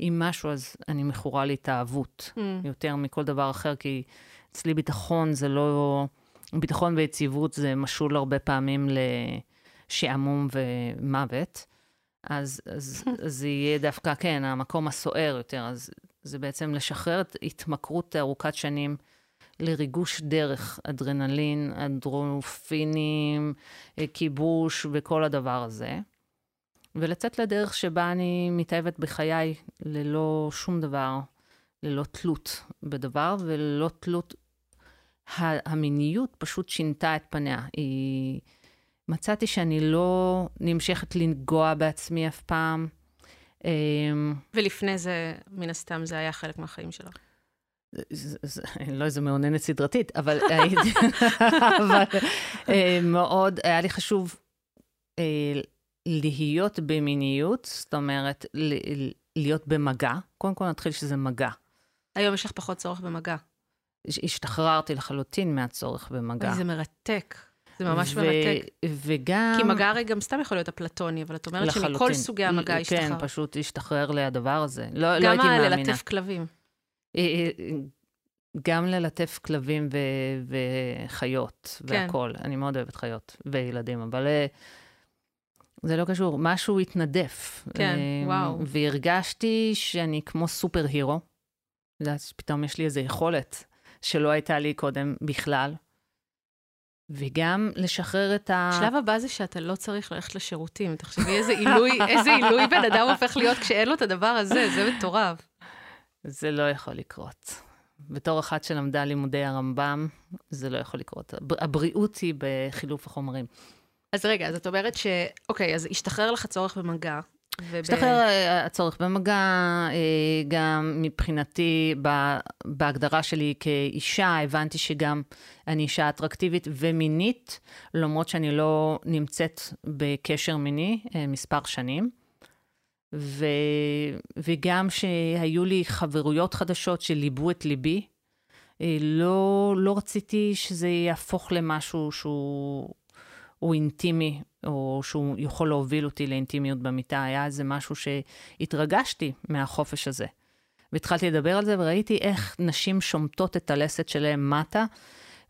אם משהו, אז אני מכורה להתאהבות mm. יותר מכל דבר אחר, כי אצלי ביטחון זה לא... ביטחון ויציבות זה משול הרבה פעמים לשעמום ומוות. אז, אז, אז זה יהיה דווקא, כן, המקום הסוער יותר. אז זה בעצם לשחרר את התמכרות ארוכת שנים לריגוש דרך, אדרנלין, אדרופינים, כיבוש וכל הדבר הזה. ולצאת לדרך שבה אני מתאהבת בחיי ללא שום דבר, ללא תלות בדבר וללא תלות המיניות פשוט שינתה את פניה. היא... מצאתי שאני לא נמשכת לנגוע בעצמי אף פעם. אמ, ולפני זה, מן הסתם, זה היה חלק מהחיים שלך. לא איזו מאוננת סדרתית, אבל הייתי, אבל אה, מאוד, היה לי חשוב אה, להיות במיניות, זאת אומרת, להיות במגע. קודם כל נתחיל שזה מגע. היום יש לך פחות צורך במגע. השתחררתי לחלוטין מהצורך במגע. זה מרתק. זה ממש מרתק. וגם... כי מגע הרי גם סתם יכול להיות אפלטוני, אבל את אומרת לחלוטין. שמכל סוגי המגע כן, השתחרר. כן, פשוט השתחרר לי הדבר הזה. לא, לא הייתי גם מאמינה. ללטף כלבים. אה, אה, גם ללטף כלבים ו- וחיות כן. והכול. אני מאוד אוהבת חיות וילדים, אבל אה, זה לא קשור. משהו התנדף. כן, וואו. והרגשתי שאני כמו סופר הירו. פתאום יש לי איזו יכולת שלא הייתה לי קודם בכלל. וגם לשחרר את ה... השלב הבא זה שאתה לא צריך ללכת לשירותים. תחשבי איזה עילוי, איזה עילוי בן אדם הופך להיות כשאין לו את הדבר הזה, זה מטורף. זה לא יכול לקרות. בתור אחת שלמדה לימודי הרמב"ם, זה לא יכול לקרות. הב- הבריאות היא בחילוף החומרים. אז רגע, אז את אומרת ש... אוקיי, אז השתחרר לך צורך במגע. וב- השתחרר אה, הצורך במגע, אה, גם מבחינתי, בהגדרה שלי כאישה, הבנתי שגם אני אישה אטרקטיבית ומינית, למרות שאני לא נמצאת בקשר מיני אה, מספר שנים. ו... וגם שהיו לי חברויות חדשות שליבו את ליבי, לא, לא רציתי שזה יהפוך למשהו שהוא הוא אינטימי, או שהוא יכול להוביל אותי לאינטימיות במיטה. היה איזה משהו שהתרגשתי מהחופש הזה. והתחלתי לדבר על זה, וראיתי איך נשים שומטות את הלסת שלהן מטה,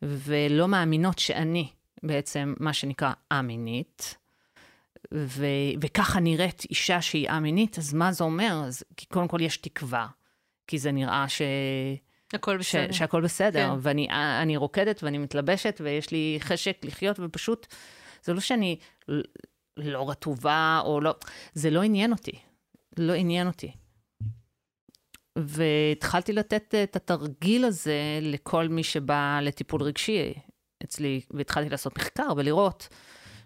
ולא מאמינות שאני בעצם מה שנקרא א-מינית. ו- וככה נראית אישה שהיא א-מינית, אז מה זה אומר? אז כי קודם כל יש תקווה, כי זה נראה ש... הכל ש- בסדר. שהכל בסדר, כן. ואני אני רוקדת ואני מתלבשת ויש לי חשק לחיות, ופשוט, זה לא שאני לא רטובה או לא, זה לא עניין אותי. לא עניין אותי. והתחלתי לתת את התרגיל הזה לכל מי שבא לטיפול רגשי אצלי, והתחלתי לעשות מחקר ולראות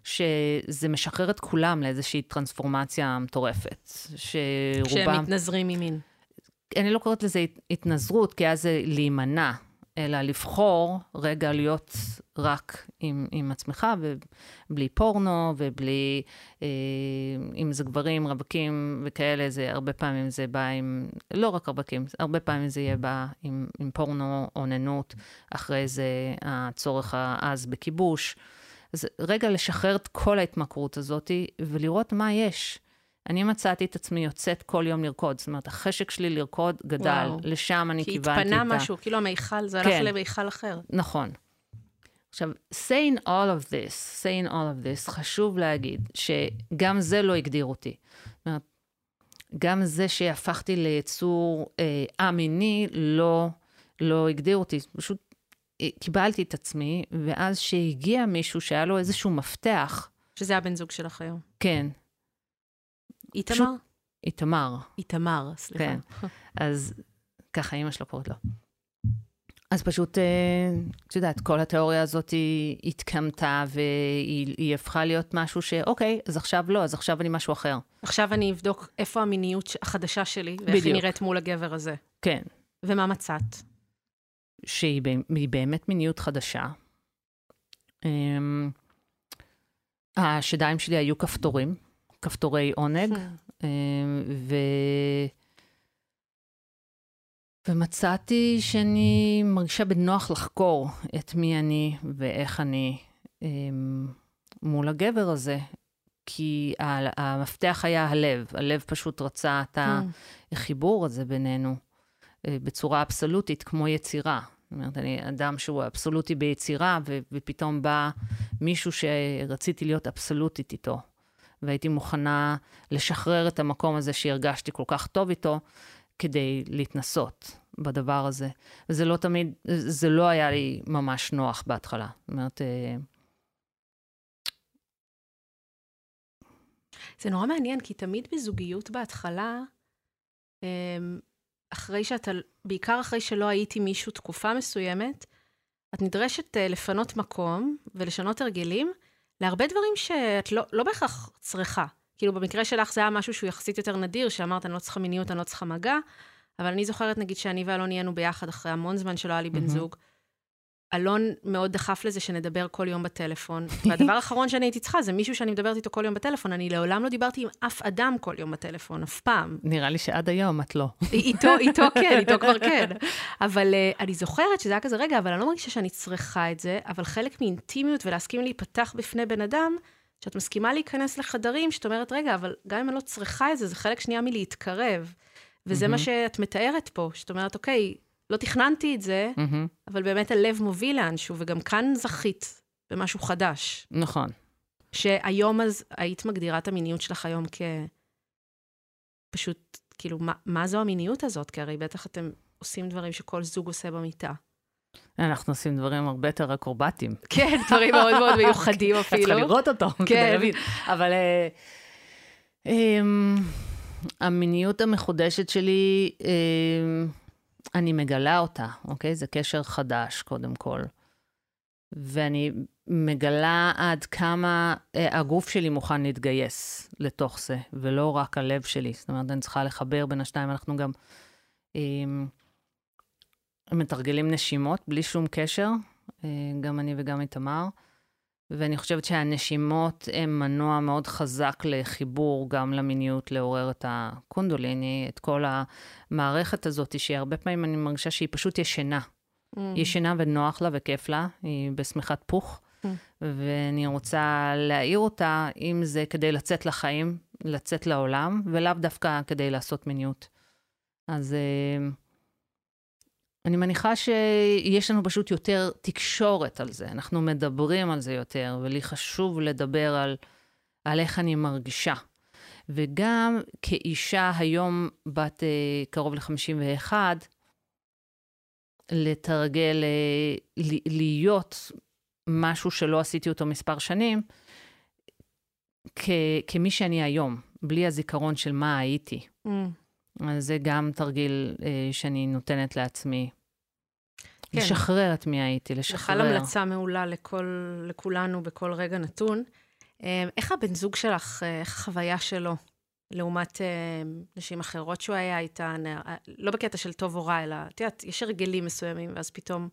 שזה משחרר את כולם לאיזושהי טרנספורמציה מטורפת. כשהם שרובם... מתנזרים ממין. אני לא קוראת לזה הת- התנזרות, כי אז זה להימנע, אלא לבחור רגע להיות רק עם, עם עצמך, ובלי פורנו, ובלי, אה, אם זה גברים, רווקים וכאלה, זה הרבה פעמים זה בא עם, לא רק רווקים, הרבה פעמים זה יהיה בא עם, עם פורנו, אוננות, אחרי זה הצורך העז בכיבוש. אז רגע לשחרר את כל ההתמכרות הזאת ולראות מה יש. אני מצאתי את עצמי יוצאת כל יום לרקוד. זאת אומרת, החשק שלי לרקוד גדל, וואו. לשם אני כי כיוונתי את ה... התפנה משהו, כאילו המיכל, זה הלך כן. למיכל אחר. נכון. עכשיו, saying all of this, saying all of this, חשוב להגיד שגם זה לא הגדיר אותי. זאת אומרת, גם זה שהפכתי ליצור אה, א-מיני לא, לא הגדיר אותי. פשוט אה, קיבלתי את עצמי, ואז שהגיע מישהו שהיה לו איזשהו מפתח, שזה הבן זוג שלך היום. כן, איתמר? איתמר. איתמר, סליחה. כן. אז ככה אימא שלו קוראת לו. אז פשוט, אה, את יודעת, כל התיאוריה הזאת היא התקמתה, והיא היא הפכה להיות משהו שאוקיי, אז עכשיו לא, אז עכשיו אני משהו אחר. עכשיו אני אבדוק איפה המיניות החדשה שלי, ואיך היא בדיוק. נראית מול הגבר הזה. כן, ומה מצאת? שהיא היא באמת מיניות חדשה. אמ, השדיים שלי היו כפתורים, כפתורי עונג, אמ, ו... ומצאתי שאני מרגישה בנוח לחקור את מי אני ואיך אני אמ, מול הגבר הזה, כי המפתח היה הלב, הלב פשוט רצה את החיבור הזה בינינו אה, בצורה אבסולוטית, כמו יצירה. זאת אומרת, אני אדם שהוא אבסולוטי ביצירה, ו- ופתאום בא מישהו שרציתי להיות אבסולוטית איתו. והייתי מוכנה לשחרר את המקום הזה שהרגשתי כל כך טוב איתו, כדי להתנסות בדבר הזה. וזה לא תמיד, זה לא היה לי ממש נוח בהתחלה. זאת אומרת, אה, זה נורא מעניין, כי תמיד בזוגיות בהתחלה, אמ, אחרי שאתה, בעיקר אחרי שלא הייתי מישהו תקופה מסוימת, את נדרשת אה, לפנות מקום ולשנות הרגלים להרבה דברים שאת לא, לא בהכרח צריכה. כאילו, במקרה שלך זה היה משהו שהוא יחסית יותר נדיר, שאמרת, אני לא צריכה מיניות, אני לא צריכה מגע, אבל אני זוכרת, נגיד, שאני ואלון נהיינו ביחד אחרי המון זמן שלא היה לי בן מהמם. זוג, אלון מאוד דחף לזה שנדבר כל יום בטלפון. והדבר האחרון שאני הייתי צריכה זה מישהו שאני מדברת איתו כל יום בטלפון. אני לעולם לא דיברתי עם אף אדם כל יום בטלפון, אף פעם. נראה לי שעד היום את לא. איתו, איתו כן, איתו כבר כן. אבל uh, אני זוכרת שזה היה כזה, רגע, אבל אני לא מרגישה שאני צריכה את זה, אבל חלק מאינטימיות ולהסכים להיפתח בפני בן אדם, שאת מסכימה להיכנס לחדרים, שאת אומרת, רגע, אבל גם אם אני לא צריכה את זה, זה חלק שנייה מלהתקרב. וזה. מה שאת מתארת פה, שאת אומרת, אוקיי, לא תכננתי את זה, mm-hmm. אבל באמת הלב מוביל לאנשהו, וגם כאן זכית במשהו חדש. נכון. שהיום אז היית מגדירה את המיניות שלך היום כ... פשוט, כאילו, מה, מה זו המיניות הזאת? כי הרי בטח אתם עושים דברים שכל זוג עושה במיטה. אנחנו עושים דברים הרבה יותר אקרובטיים. כן, דברים מאוד מאוד מיוחדים אפילו. את צריכה לראות אותו, כן. כדי להבין. אבל uh, um, המיניות המחודשת שלי, uh, אני מגלה אותה, אוקיי? זה קשר חדש, קודם כל. ואני מגלה עד כמה אה, הגוף שלי מוכן להתגייס לתוך זה, ולא רק הלב שלי. זאת אומרת, אני צריכה לחבר בין השתיים. אנחנו גם אה, מתרגלים נשימות בלי שום קשר, אה, גם אני וגם איתמר. ואני חושבת שהנשימות הן מנוע מאוד חזק לחיבור גם למיניות, לעורר את הקונדוליני, את כל המערכת הזאת, שהרבה פעמים אני מרגישה שהיא פשוט ישנה. Mm. ישנה ונוח לה וכיף לה, היא בשמיכת פוך, mm. ואני רוצה להעיר אותה, אם זה כדי לצאת לחיים, לצאת לעולם, ולאו דווקא כדי לעשות מיניות. אז... Uh, אני מניחה שיש לנו פשוט יותר תקשורת על זה, אנחנו מדברים על זה יותר, ולי חשוב לדבר על, על איך אני מרגישה. וגם כאישה היום בת אה, קרוב ל-51, לתרגל, אה, להיות משהו שלא עשיתי אותו מספר שנים, כ- כמי שאני היום, בלי הזיכרון של מה הייתי. Mm. אז זה גם תרגיל אה, שאני נותנת לעצמי. כן. לשחרר את מי הייתי, לשחרר. בכלל המלצה מעולה לכל, לכולנו בכל רגע נתון. אה, איך הבן זוג שלך, אה, איך החוויה שלו, לעומת אה, נשים אחרות שהוא היה איתן, לא בקטע של טוב או רע, אלא, את יודעת, יש הרגלים מסוימים, ואז פתאום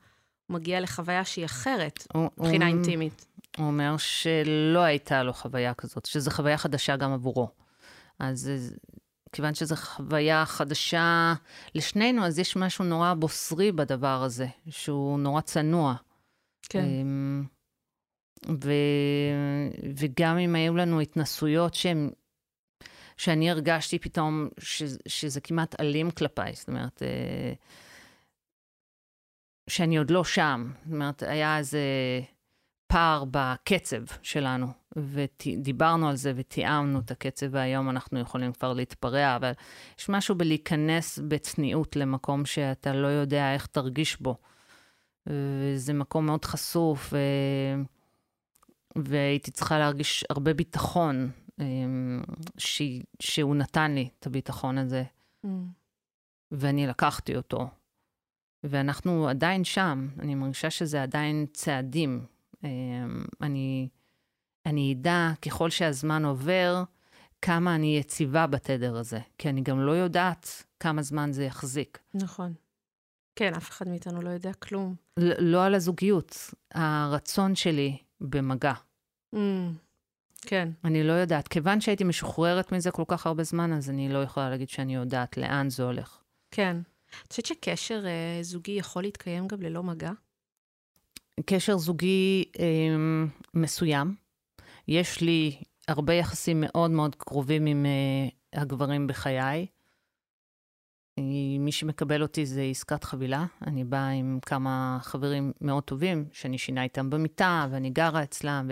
הוא מגיע לחוויה שהיא אחרת, מבחינה אינטימית. הוא אומר שלא הייתה לו חוויה כזאת, שזו חוויה חדשה גם עבורו. אז כיוון שזו חוויה חדשה לשנינו, אז יש משהו נורא בוסרי בדבר הזה, שהוא נורא צנוע. כן. אמ, ו... וגם אם היו לנו התנסויות שהן... שאני הרגשתי פתאום ש... שזה כמעט אלים כלפיי, זאת אומרת, אה, שאני עוד לא שם. זאת אומרת, היה איזה פער בקצב שלנו. ודיברנו על זה ותיאמנו את הקצב, והיום אנחנו יכולים כבר להתפרע, אבל יש משהו בלהיכנס בצניעות למקום שאתה לא יודע איך תרגיש בו. וזה מקום מאוד חשוף, ו... והייתי צריכה להרגיש הרבה ביטחון, אמ, ש... שהוא נתן לי את הביטחון הזה, mm. ואני לקחתי אותו. ואנחנו עדיין שם, אני מרגישה שזה עדיין צעדים. אמ, אני... אני אדע, ככל שהזמן עובר, כמה אני יציבה בתדר הזה, כי אני גם לא יודעת כמה זמן זה יחזיק. נכון. כן, אף אחד מאיתנו לא יודע כלום. לא על הזוגיות, הרצון שלי במגע. Mm, כן. אני לא יודעת. כיוון שהייתי משוחררת מזה כל כך הרבה זמן, אז אני לא יכולה להגיד שאני יודעת לאן זה הולך. כן. את חושבת שקשר אה, זוגי יכול להתקיים גם ללא מגע? קשר זוגי אה, מסוים. יש לי הרבה יחסים מאוד מאוד קרובים עם uh, הגברים בחיי. מי שמקבל אותי זה עסקת חבילה. אני באה עם כמה חברים מאוד טובים, שאני שינה איתם במיטה, ואני גרה אצלם,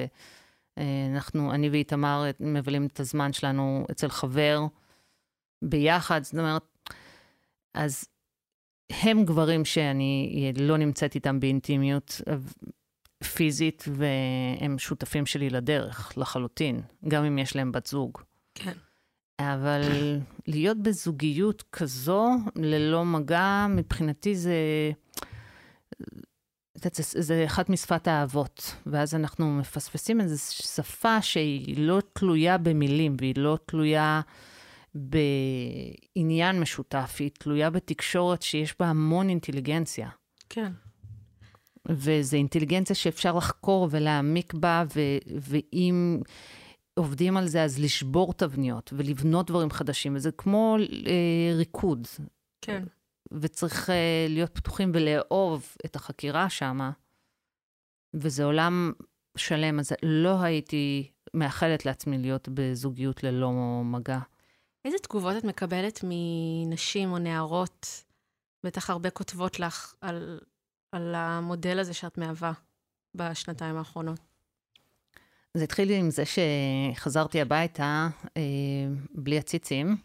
ואנחנו, אני ואיתמר מבלים את הזמן שלנו אצל חבר ביחד. זאת אומרת, אז הם גברים שאני לא נמצאת איתם באינטימיות, פיזית, והם שותפים שלי לדרך, לחלוטין, גם אם יש להם בת זוג. כן. אבל להיות בזוגיות כזו, ללא מגע, מבחינתי זה... זה, זה אחת משפת האהבות, ואז אנחנו מפספסים איזו שפה שהיא לא תלויה במילים, והיא לא תלויה בעניין משותף, היא תלויה בתקשורת שיש בה המון אינטליגנציה. כן. וזו אינטליגנציה שאפשר לחקור ולהעמיק בה, ו- ואם עובדים על זה, אז לשבור תבניות ולבנות דברים חדשים, וזה כמו אה, ריקוד. כן. וצריך אה, להיות פתוחים ולאהוב את החקירה שם, וזה עולם שלם, אז לא הייתי מאחלת לעצמי להיות בזוגיות ללא מגע. איזה תגובות את מקבלת מנשים או נערות? בטח הרבה כותבות לך על, על המודל הזה שאת מהווה בשנתיים האחרונות. זה התחיל עם זה שחזרתי הביתה אה, בלי הציצים,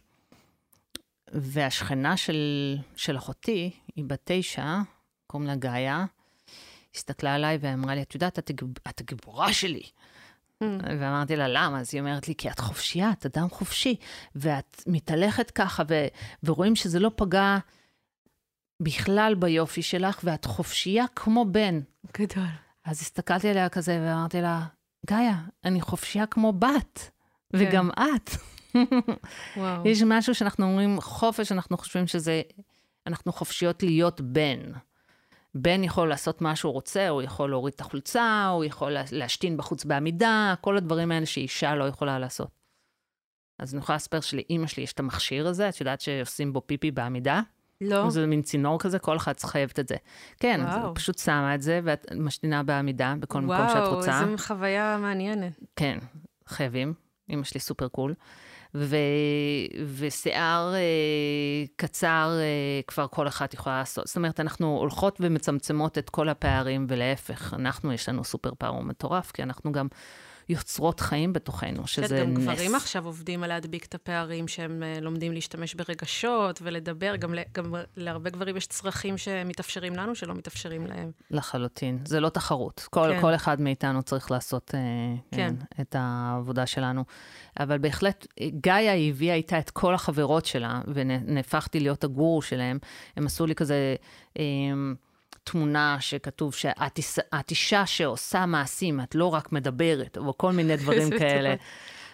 והשכנה של, של אחותי, היא בת תשע, קוראים לה גאיה, הסתכלה עליי ואמרה לי, את יודעת, את, את הגיבורה שלי. Mm. ואמרתי לה, למה? אז היא אומרת לי, כי את חופשייה, את אדם חופשי, ואת מתהלכת ככה, ו- ורואים שזה לא פגע בכלל ביופי שלך, ואת חופשייה כמו בן. גדול. אז הסתכלתי עליה כזה ואמרתי לה, גאיה, אני חופשייה כמו בת, כן. וגם את. וואו. יש משהו שאנחנו אומרים, חופש, אנחנו חושבים שזה, אנחנו חופשיות להיות בן. בן יכול לעשות מה שהוא רוצה, הוא יכול להוריד את החולצה, הוא יכול להשתין בחוץ בעמידה, כל הדברים האלה שאישה לא יכולה לעשות. אז אני יכולה לספר שלאימא שלי יש את המכשיר הזה, את יודעת שעושים בו פיפי בעמידה? לא. זה מין צינור כזה, כל אחד חייבת את זה. כן, וואו. אז פשוט שמה את זה, ואת משתינה בעמידה בכל וואו, מקום שאת רוצה. וואו, איזו חוויה מעניינת. כן, חייבים. אימא שלי סופר קול. ו... ושיער אה, קצר אה, כבר כל אחת יכולה לעשות. זאת אומרת, אנחנו הולכות ומצמצמות את כל הפערים, ולהפך, אנחנו, יש לנו סופר פאור מטורף, כי אנחנו גם יוצרות חיים בתוכנו, שזה גם נס. גם גברים עכשיו עובדים על להדביק את הפערים, שהם uh, לומדים להשתמש ברגשות ולדבר. גם, גם להרבה גברים יש צרכים שמתאפשרים לנו, שלא מתאפשרים להם. לחלוטין. זה לא תחרות. כל, כן. כל אחד מאיתנו צריך לעשות uh, כן. כן, את העבודה שלנו. אבל בהחלט, גאיה הביאה איתה את כל החברות שלה, ונהפכתי להיות הגורו שלהם. הם עשו לי כזה... Um, תמונה שכתוב שאת אישה שעושה מעשים, את לא רק מדברת, או כל מיני דברים כאלה.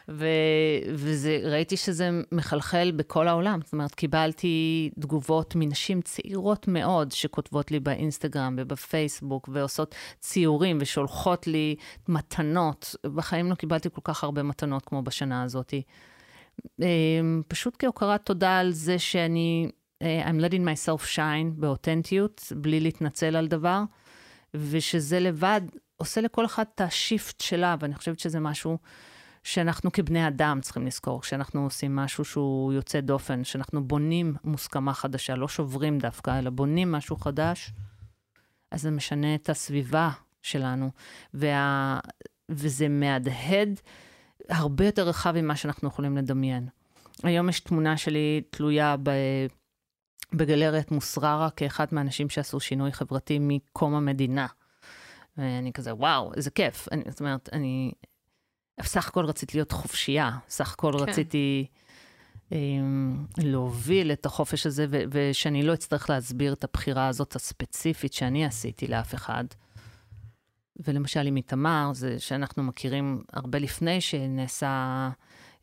וראיתי שזה מחלחל בכל העולם. זאת אומרת, קיבלתי תגובות מנשים צעירות מאוד שכותבות לי באינסטגרם ובפייסבוק, ועושות ציורים ושולחות לי מתנות. בחיים לא קיבלתי כל כך הרבה מתנות כמו בשנה הזאת. אמ, פשוט כהוקרת תודה על זה שאני I'm letting myself shine באותנטיות, בלי להתנצל על דבר, ושזה לבד עושה לכל אחד את השיפט שלה, ואני חושבת שזה משהו שאנחנו כבני אדם צריכים לזכור, כשאנחנו עושים משהו שהוא יוצא דופן, שאנחנו בונים מוסכמה חדשה, לא שוברים דווקא, אלא בונים משהו חדש, אז זה משנה את הסביבה שלנו, וה... וזה מהדהד הרבה יותר רחב ממה שאנחנו יכולים לדמיין. היום יש תמונה שלי תלויה ב... בגלריית מוסררה כאחד מהאנשים שעשו שינוי חברתי מקום המדינה. ואני כזה, וואו, איזה כיף. אני, זאת אומרת, אני סך הכל רציתי להיות חופשייה, סך הכל כן. רציתי um, להוביל את החופש הזה, ו- ושאני לא אצטרך להסביר את הבחירה הזאת הספציפית שאני עשיתי לאף אחד. ולמשל עם איתמר, זה שאנחנו מכירים הרבה לפני שנעשה...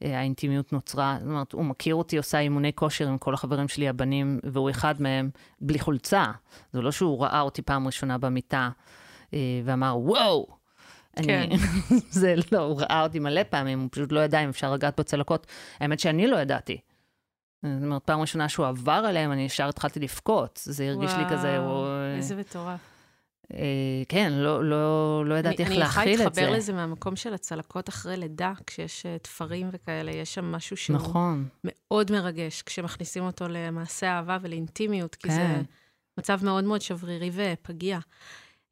אה, האינטימיות נוצרה. זאת אומרת, הוא מכיר אותי עושה אימוני כושר עם כל החברים שלי הבנים, והוא אחד מהם בלי חולצה. זה לא שהוא ראה אותי פעם ראשונה במיטה אה, ואמר, וואו! כן. אני, זה לא, הוא ראה אותי מלא פעמים, הוא פשוט לא ידע אם אפשר לגעת בצלקות. האמת שאני לא ידעתי. זאת אומרת, פעם ראשונה שהוא עבר עליהם, אני ישר התחלתי לבכות. זה הרגיש וואו, לי כזה... וואו, איזה מטורף. אה, כן, לא, לא, לא ידעתי איך להכיל את זה. אני יכולה להתחבר לזה מהמקום של הצלקות אחרי לידה, כשיש אה, תפרים וכאלה, יש שם משהו שהוא נכון. מאוד מרגש, כשמכניסים אותו למעשה אהבה ולאינטימיות, כי כן. זה מצב מאוד מאוד שברירי ופגיע.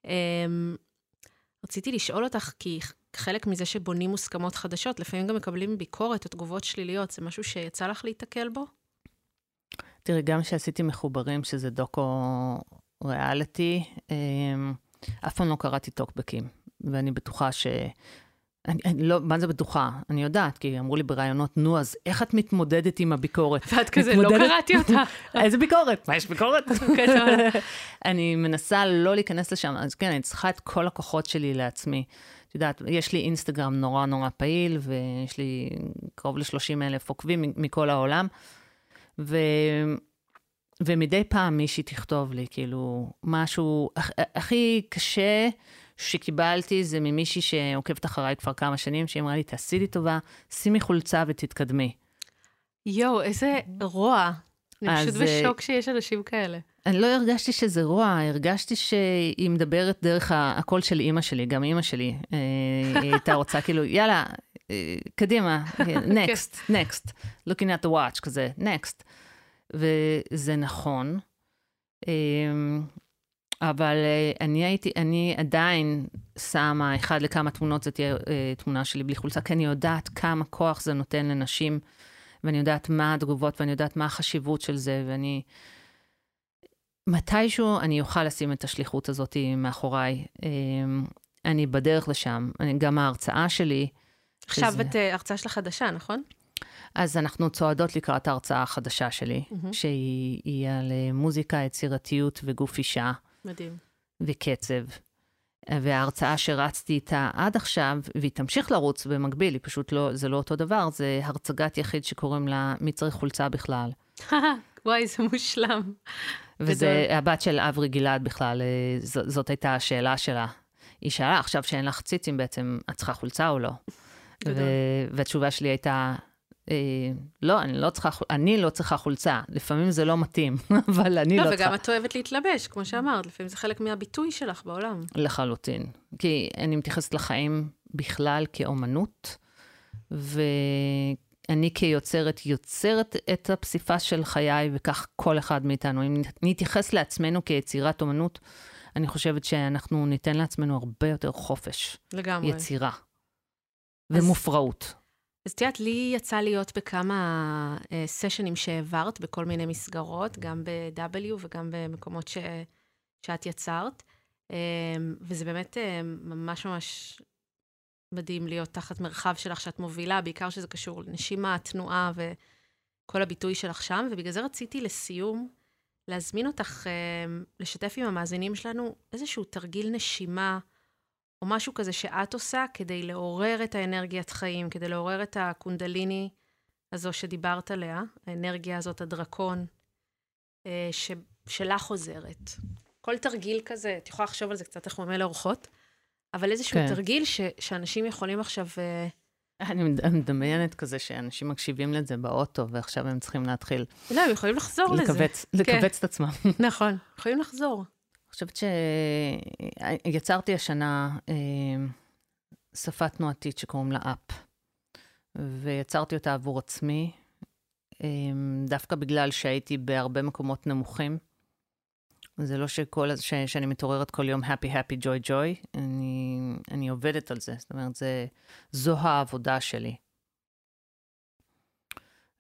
אמ, רציתי לשאול אותך, כי חלק מזה שבונים מוסכמות חדשות, לפעמים גם מקבלים ביקורת או תגובות שליליות, זה משהו שיצא לך להיתקל בו? תראי, גם כשעשיתי מחוברים, שזה דוקו ריאליטי, אמ, אף פעם לא קראתי טוקבקים, ואני בטוחה ש... אני, אני לא, מה זה בטוחה? אני יודעת, כי אמרו לי בראיונות, נו, אז איך את מתמודדת עם הביקורת? ואת כזה, לא מתמודדת... לא קראתי אותה. איזה ביקורת? מה, יש ביקורת? אני מנסה לא להיכנס לשם, אז כן, אני צריכה את כל הכוחות שלי לעצמי. את יודעת, יש לי אינסטגרם נורא נורא פעיל, ויש לי קרוב ל-30 אלף עוקבים מכל העולם, ו... ומדי פעם מישהי תכתוב לי, כאילו, משהו הכי קשה שקיבלתי זה ממישהי שעוקבת אחריי כבר כמה שנים, שהיא אמרה לי, תעשי לי טובה, שימי חולצה ותתקדמי. יואו, איזה רוע. אני פשוט אה, בשוק שיש אנשים כאלה. אני לא הרגשתי שזה רוע, הרגשתי שהיא מדברת דרך הקול של אימא שלי, גם אימא שלי. אה, היא הייתה רוצה כאילו, יאללה, אה, קדימה, next, next, looking at the watch, כזה, next. וזה נכון, אבל אני הייתי, אני עדיין שמה אחד לכמה תמונות, זו תהיה תמונה שלי בלי חולצה, כי אני יודעת כמה כוח זה נותן לנשים, ואני יודעת מה התגובות, ואני יודעת מה החשיבות של זה, ואני... מתישהו אני אוכל לשים את השליחות הזאת מאחוריי. אמ, אני בדרך לשם. אני, גם ההרצאה שלי... עכשיו שזה... את אה, ההרצאה שלך חדשה, נכון? אז אנחנו צועדות לקראת ההרצאה החדשה שלי, mm-hmm. שהיא על אה, מוזיקה, יצירתיות וגוף אישה. מדהים. וקצב. וההרצאה שרצתי איתה עד עכשיו, והיא תמשיך לרוץ במקביל, היא פשוט לא, זה לא אותו דבר, זה הרצגת יחיד שקוראים לה מי צריך חולצה בכלל. וואי, זה מושלם. וזה הבת של אברי גלעד בכלל, אה, ז, זאת הייתה השאלה שלה. היא שאלה, עכשיו שאין לך ציצים בעצם, את צריכה חולצה או לא? ו- והתשובה שלי הייתה, אה, לא, אני לא, צריכה, אני לא צריכה חולצה. לפעמים זה לא מתאים, אבל אני לא, לא צריכה... וגם את אוהבת להתלבש, כמו שאמרת, לפעמים זה חלק מהביטוי שלך בעולם. לחלוטין. כי אני מתייחסת לחיים בכלל כאומנות, ו... אני כיוצרת יוצרת את הפסיפס של חיי, וכך כל אחד מאיתנו. אם נתייחס לעצמנו כיצירת אומנות, אני חושבת שאנחנו ניתן לעצמנו הרבה יותר חופש. לגמרי. יצירה. ומופרעות. אז יודעת, לי יצא להיות בכמה סשנים שהעברת בכל מיני מסגרות, גם ב-W וגם במקומות ש... שאת יצרת. אמ, וזה באמת אה, ממש ממש מדהים להיות תחת מרחב שלך שאת מובילה, בעיקר שזה קשור לנשימה, תנועה וכל הביטוי שלך שם, ובגלל זה רציתי לסיום להזמין אותך אה, לשתף עם המאזינים שלנו איזשהו תרגיל נשימה, או משהו כזה שאת עושה כדי לעורר את האנרגיית חיים, כדי לעורר את הקונדליני הזו שדיברת עליה, האנרגיה הזאת, הדרקון, אה, ש, שלך עוזרת. כל תרגיל כזה, את יכולה לחשוב על זה קצת איך הוא אומר לאורחות. אבל איזשהו כן. תרגיל ש, שאנשים יכולים עכשיו... אה, אני מדמיינת כזה שאנשים מקשיבים לזה באוטו, ועכשיו הם צריכים להתחיל... לא, הם יכולים לחזור לקבץ, לזה. לקבץ כן. את עצמם. נכון, יכולים לחזור. חושבת שיצרתי השנה אה, שפה תנועתית שקוראים לה אפ, ויצרתי אותה עבור עצמי, אה, דווקא בגלל שהייתי בהרבה מקומות נמוכים. זה לא שכל, ש, שאני מתעוררת כל יום happy, happy, joy, joy, אני, אני עובדת על זה. זאת אומרת, זה, זו העבודה שלי.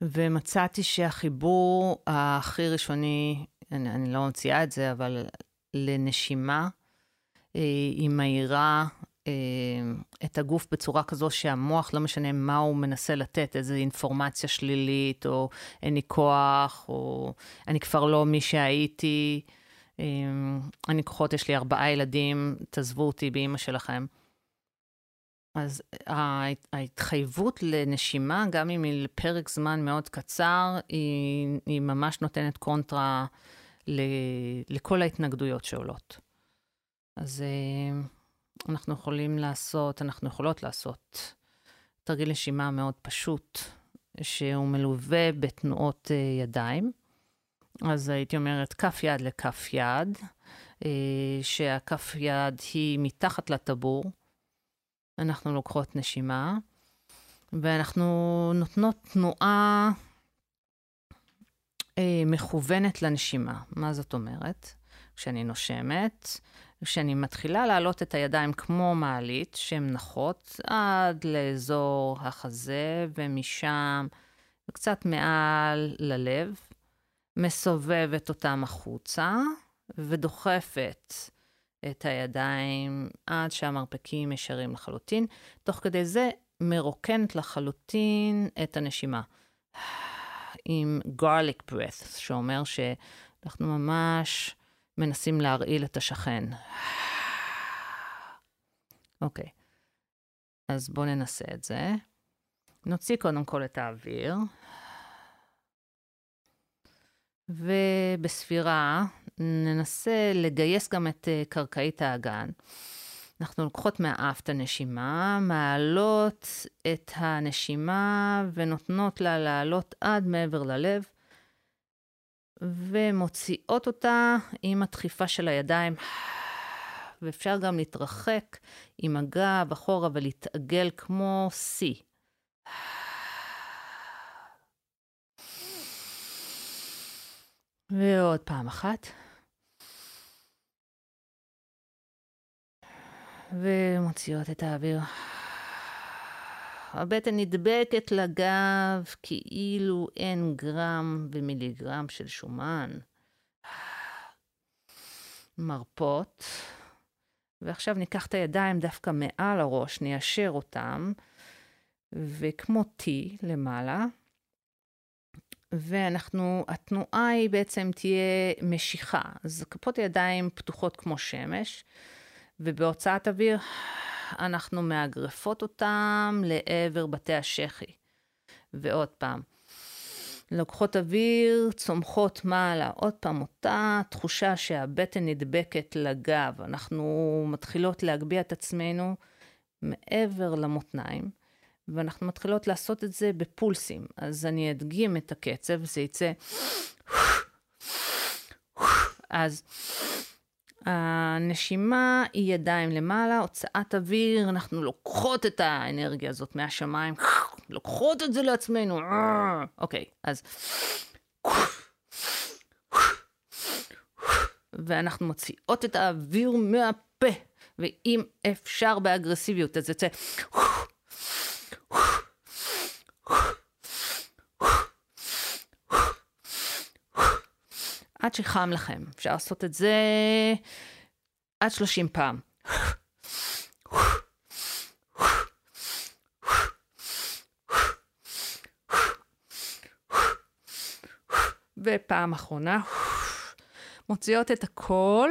ומצאתי שהחיבור הכי ראשוני, אני, אני לא ממציאה את זה, אבל לנשימה, אה, היא מהירה אה, את הגוף בצורה כזו שהמוח, לא משנה מה הוא מנסה לתת, איזו אינפורמציה שלילית, או אין לי כוח, או אני כבר לא מי שהייתי. אמ, אני כוחות, יש לי ארבעה ילדים, תעזבו אותי באימא שלכם. אז ההתחייבות לנשימה, גם אם היא לפרק זמן מאוד קצר, היא, היא ממש נותנת קונטרה לכל ההתנגדויות שעולות. אז אה, אנחנו יכולים לעשות, אנחנו יכולות לעשות תרגיל נשימה מאוד פשוט, שהוא מלווה בתנועות אה, ידיים. אז הייתי אומרת כף יד לכף יד, אה, שהכף יד היא מתחת לטבור. אנחנו לוקחות נשימה, ואנחנו נותנות תנועה מכוונת לנשימה. מה זאת אומרת? כשאני נושמת, כשאני מתחילה להעלות את הידיים כמו מעלית, שהן נחות עד לאזור החזה, ומשם וקצת מעל ללב. מסובבת אותם החוצה ודוחפת את הידיים עד שהמרפקים ישרים לחלוטין. תוך כדי זה מרוקנת לחלוטין את הנשימה. עם garlic breath, שאומר שאנחנו ממש מנסים להרעיל את השכן. אוקיי. אז בואו ננסה את זה. נוציא קודם כל את האוויר. ובספירה ננסה לגייס גם את אה, קרקעית האגן. אנחנו לוקחות מהאף את הנשימה, מעלות את הנשימה ונותנות לה לעלות עד מעבר ללב, ומוציאות אותה עם הדחיפה של הידיים. ואפשר גם להתרחק עם הגב אחורה ולהתעגל כמו שיא. ועוד פעם אחת. ומוציאות את האוויר. הבטן נדבקת לגב כאילו אין גרם ומיליגרם של שומן. מרפות. ועכשיו ניקח את הידיים דווקא מעל הראש, ניישר אותם, וכמו T למעלה, ואנחנו, התנועה היא בעצם תהיה משיכה. אז כפות הידיים פתוחות כמו שמש, ובהוצאת אוויר אנחנו מאגרפות אותם לעבר בתי השחי. ועוד פעם, לוקחות אוויר, צומחות מעלה, עוד פעם אותה תחושה שהבטן נדבקת לגב. אנחנו מתחילות להגביה את עצמנו מעבר למותניים, ואנחנו מתחילות לעשות את זה בפולסים. אז אני אדגים את הקצב, זה יצא... אז הנשימה היא ידיים למעלה, הוצאת אוויר, אנחנו לוקחות את האנרגיה הזאת מהשמיים, לוקחות את זה לעצמנו. אוקיי, אז... ואנחנו מוציאות את האוויר מהפה, ואם אפשר באגרסיביות, אז יוצא... עד שחם לכם. אפשר לעשות את זה עד 30 פעם. ופעם אחרונה, מוציאות את הכל,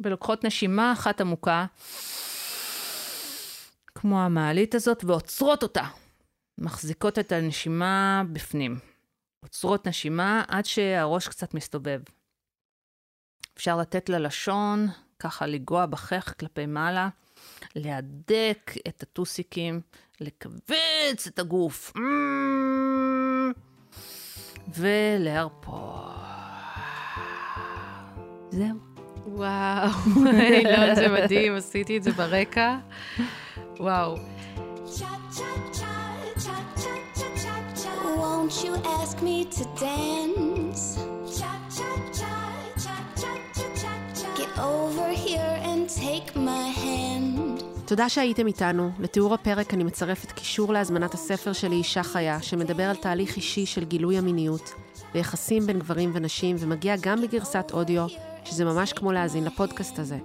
ולוקחות נשימה אחת עמוקה, כמו המעלית הזאת, ועוצרות אותה. מחזיקות את הנשימה בפנים. עוצרות נשימה עד שהראש קצת מסתובב. אפשר לתת ללשון ככה לגוע בחך כלפי מעלה, להדק את הטוסיקים, לכווץ את הגוף, mm, ולהרפות. זהו. וואו, אילון, זה מדהים, עשיתי את זה ברקע. וואו. You ask me to dance? Get over here and take my hand. תודה שהייתם איתנו. לתיאור הפרק אני מצרפת קישור להזמנת הספר שלי אישה חיה, שמדבר על תהליך אישי של גילוי המיניות ויחסים בין גברים ונשים, ומגיע גם בגרסת אודיו, שזה ממש כמו להאזין לפודקאסט הזה.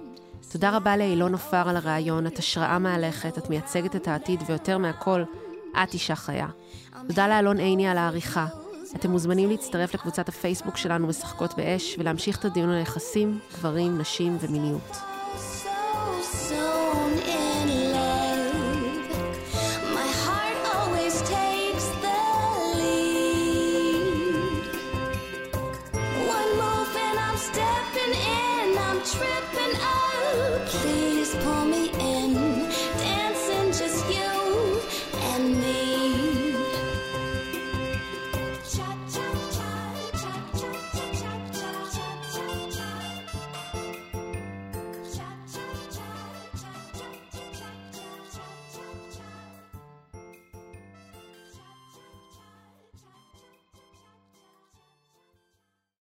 תודה רבה לאילון עופר על הרעיון, את השראה מהלכת, את מייצגת את העתיד, ויותר מהכל, את אישה חיה. תודה לאלון עיני על העריכה. אתם מוזמנים להצטרף לקבוצת הפייסבוק שלנו משחקות באש ולהמשיך את הדיון על יחסים, גברים, נשים ומיניות.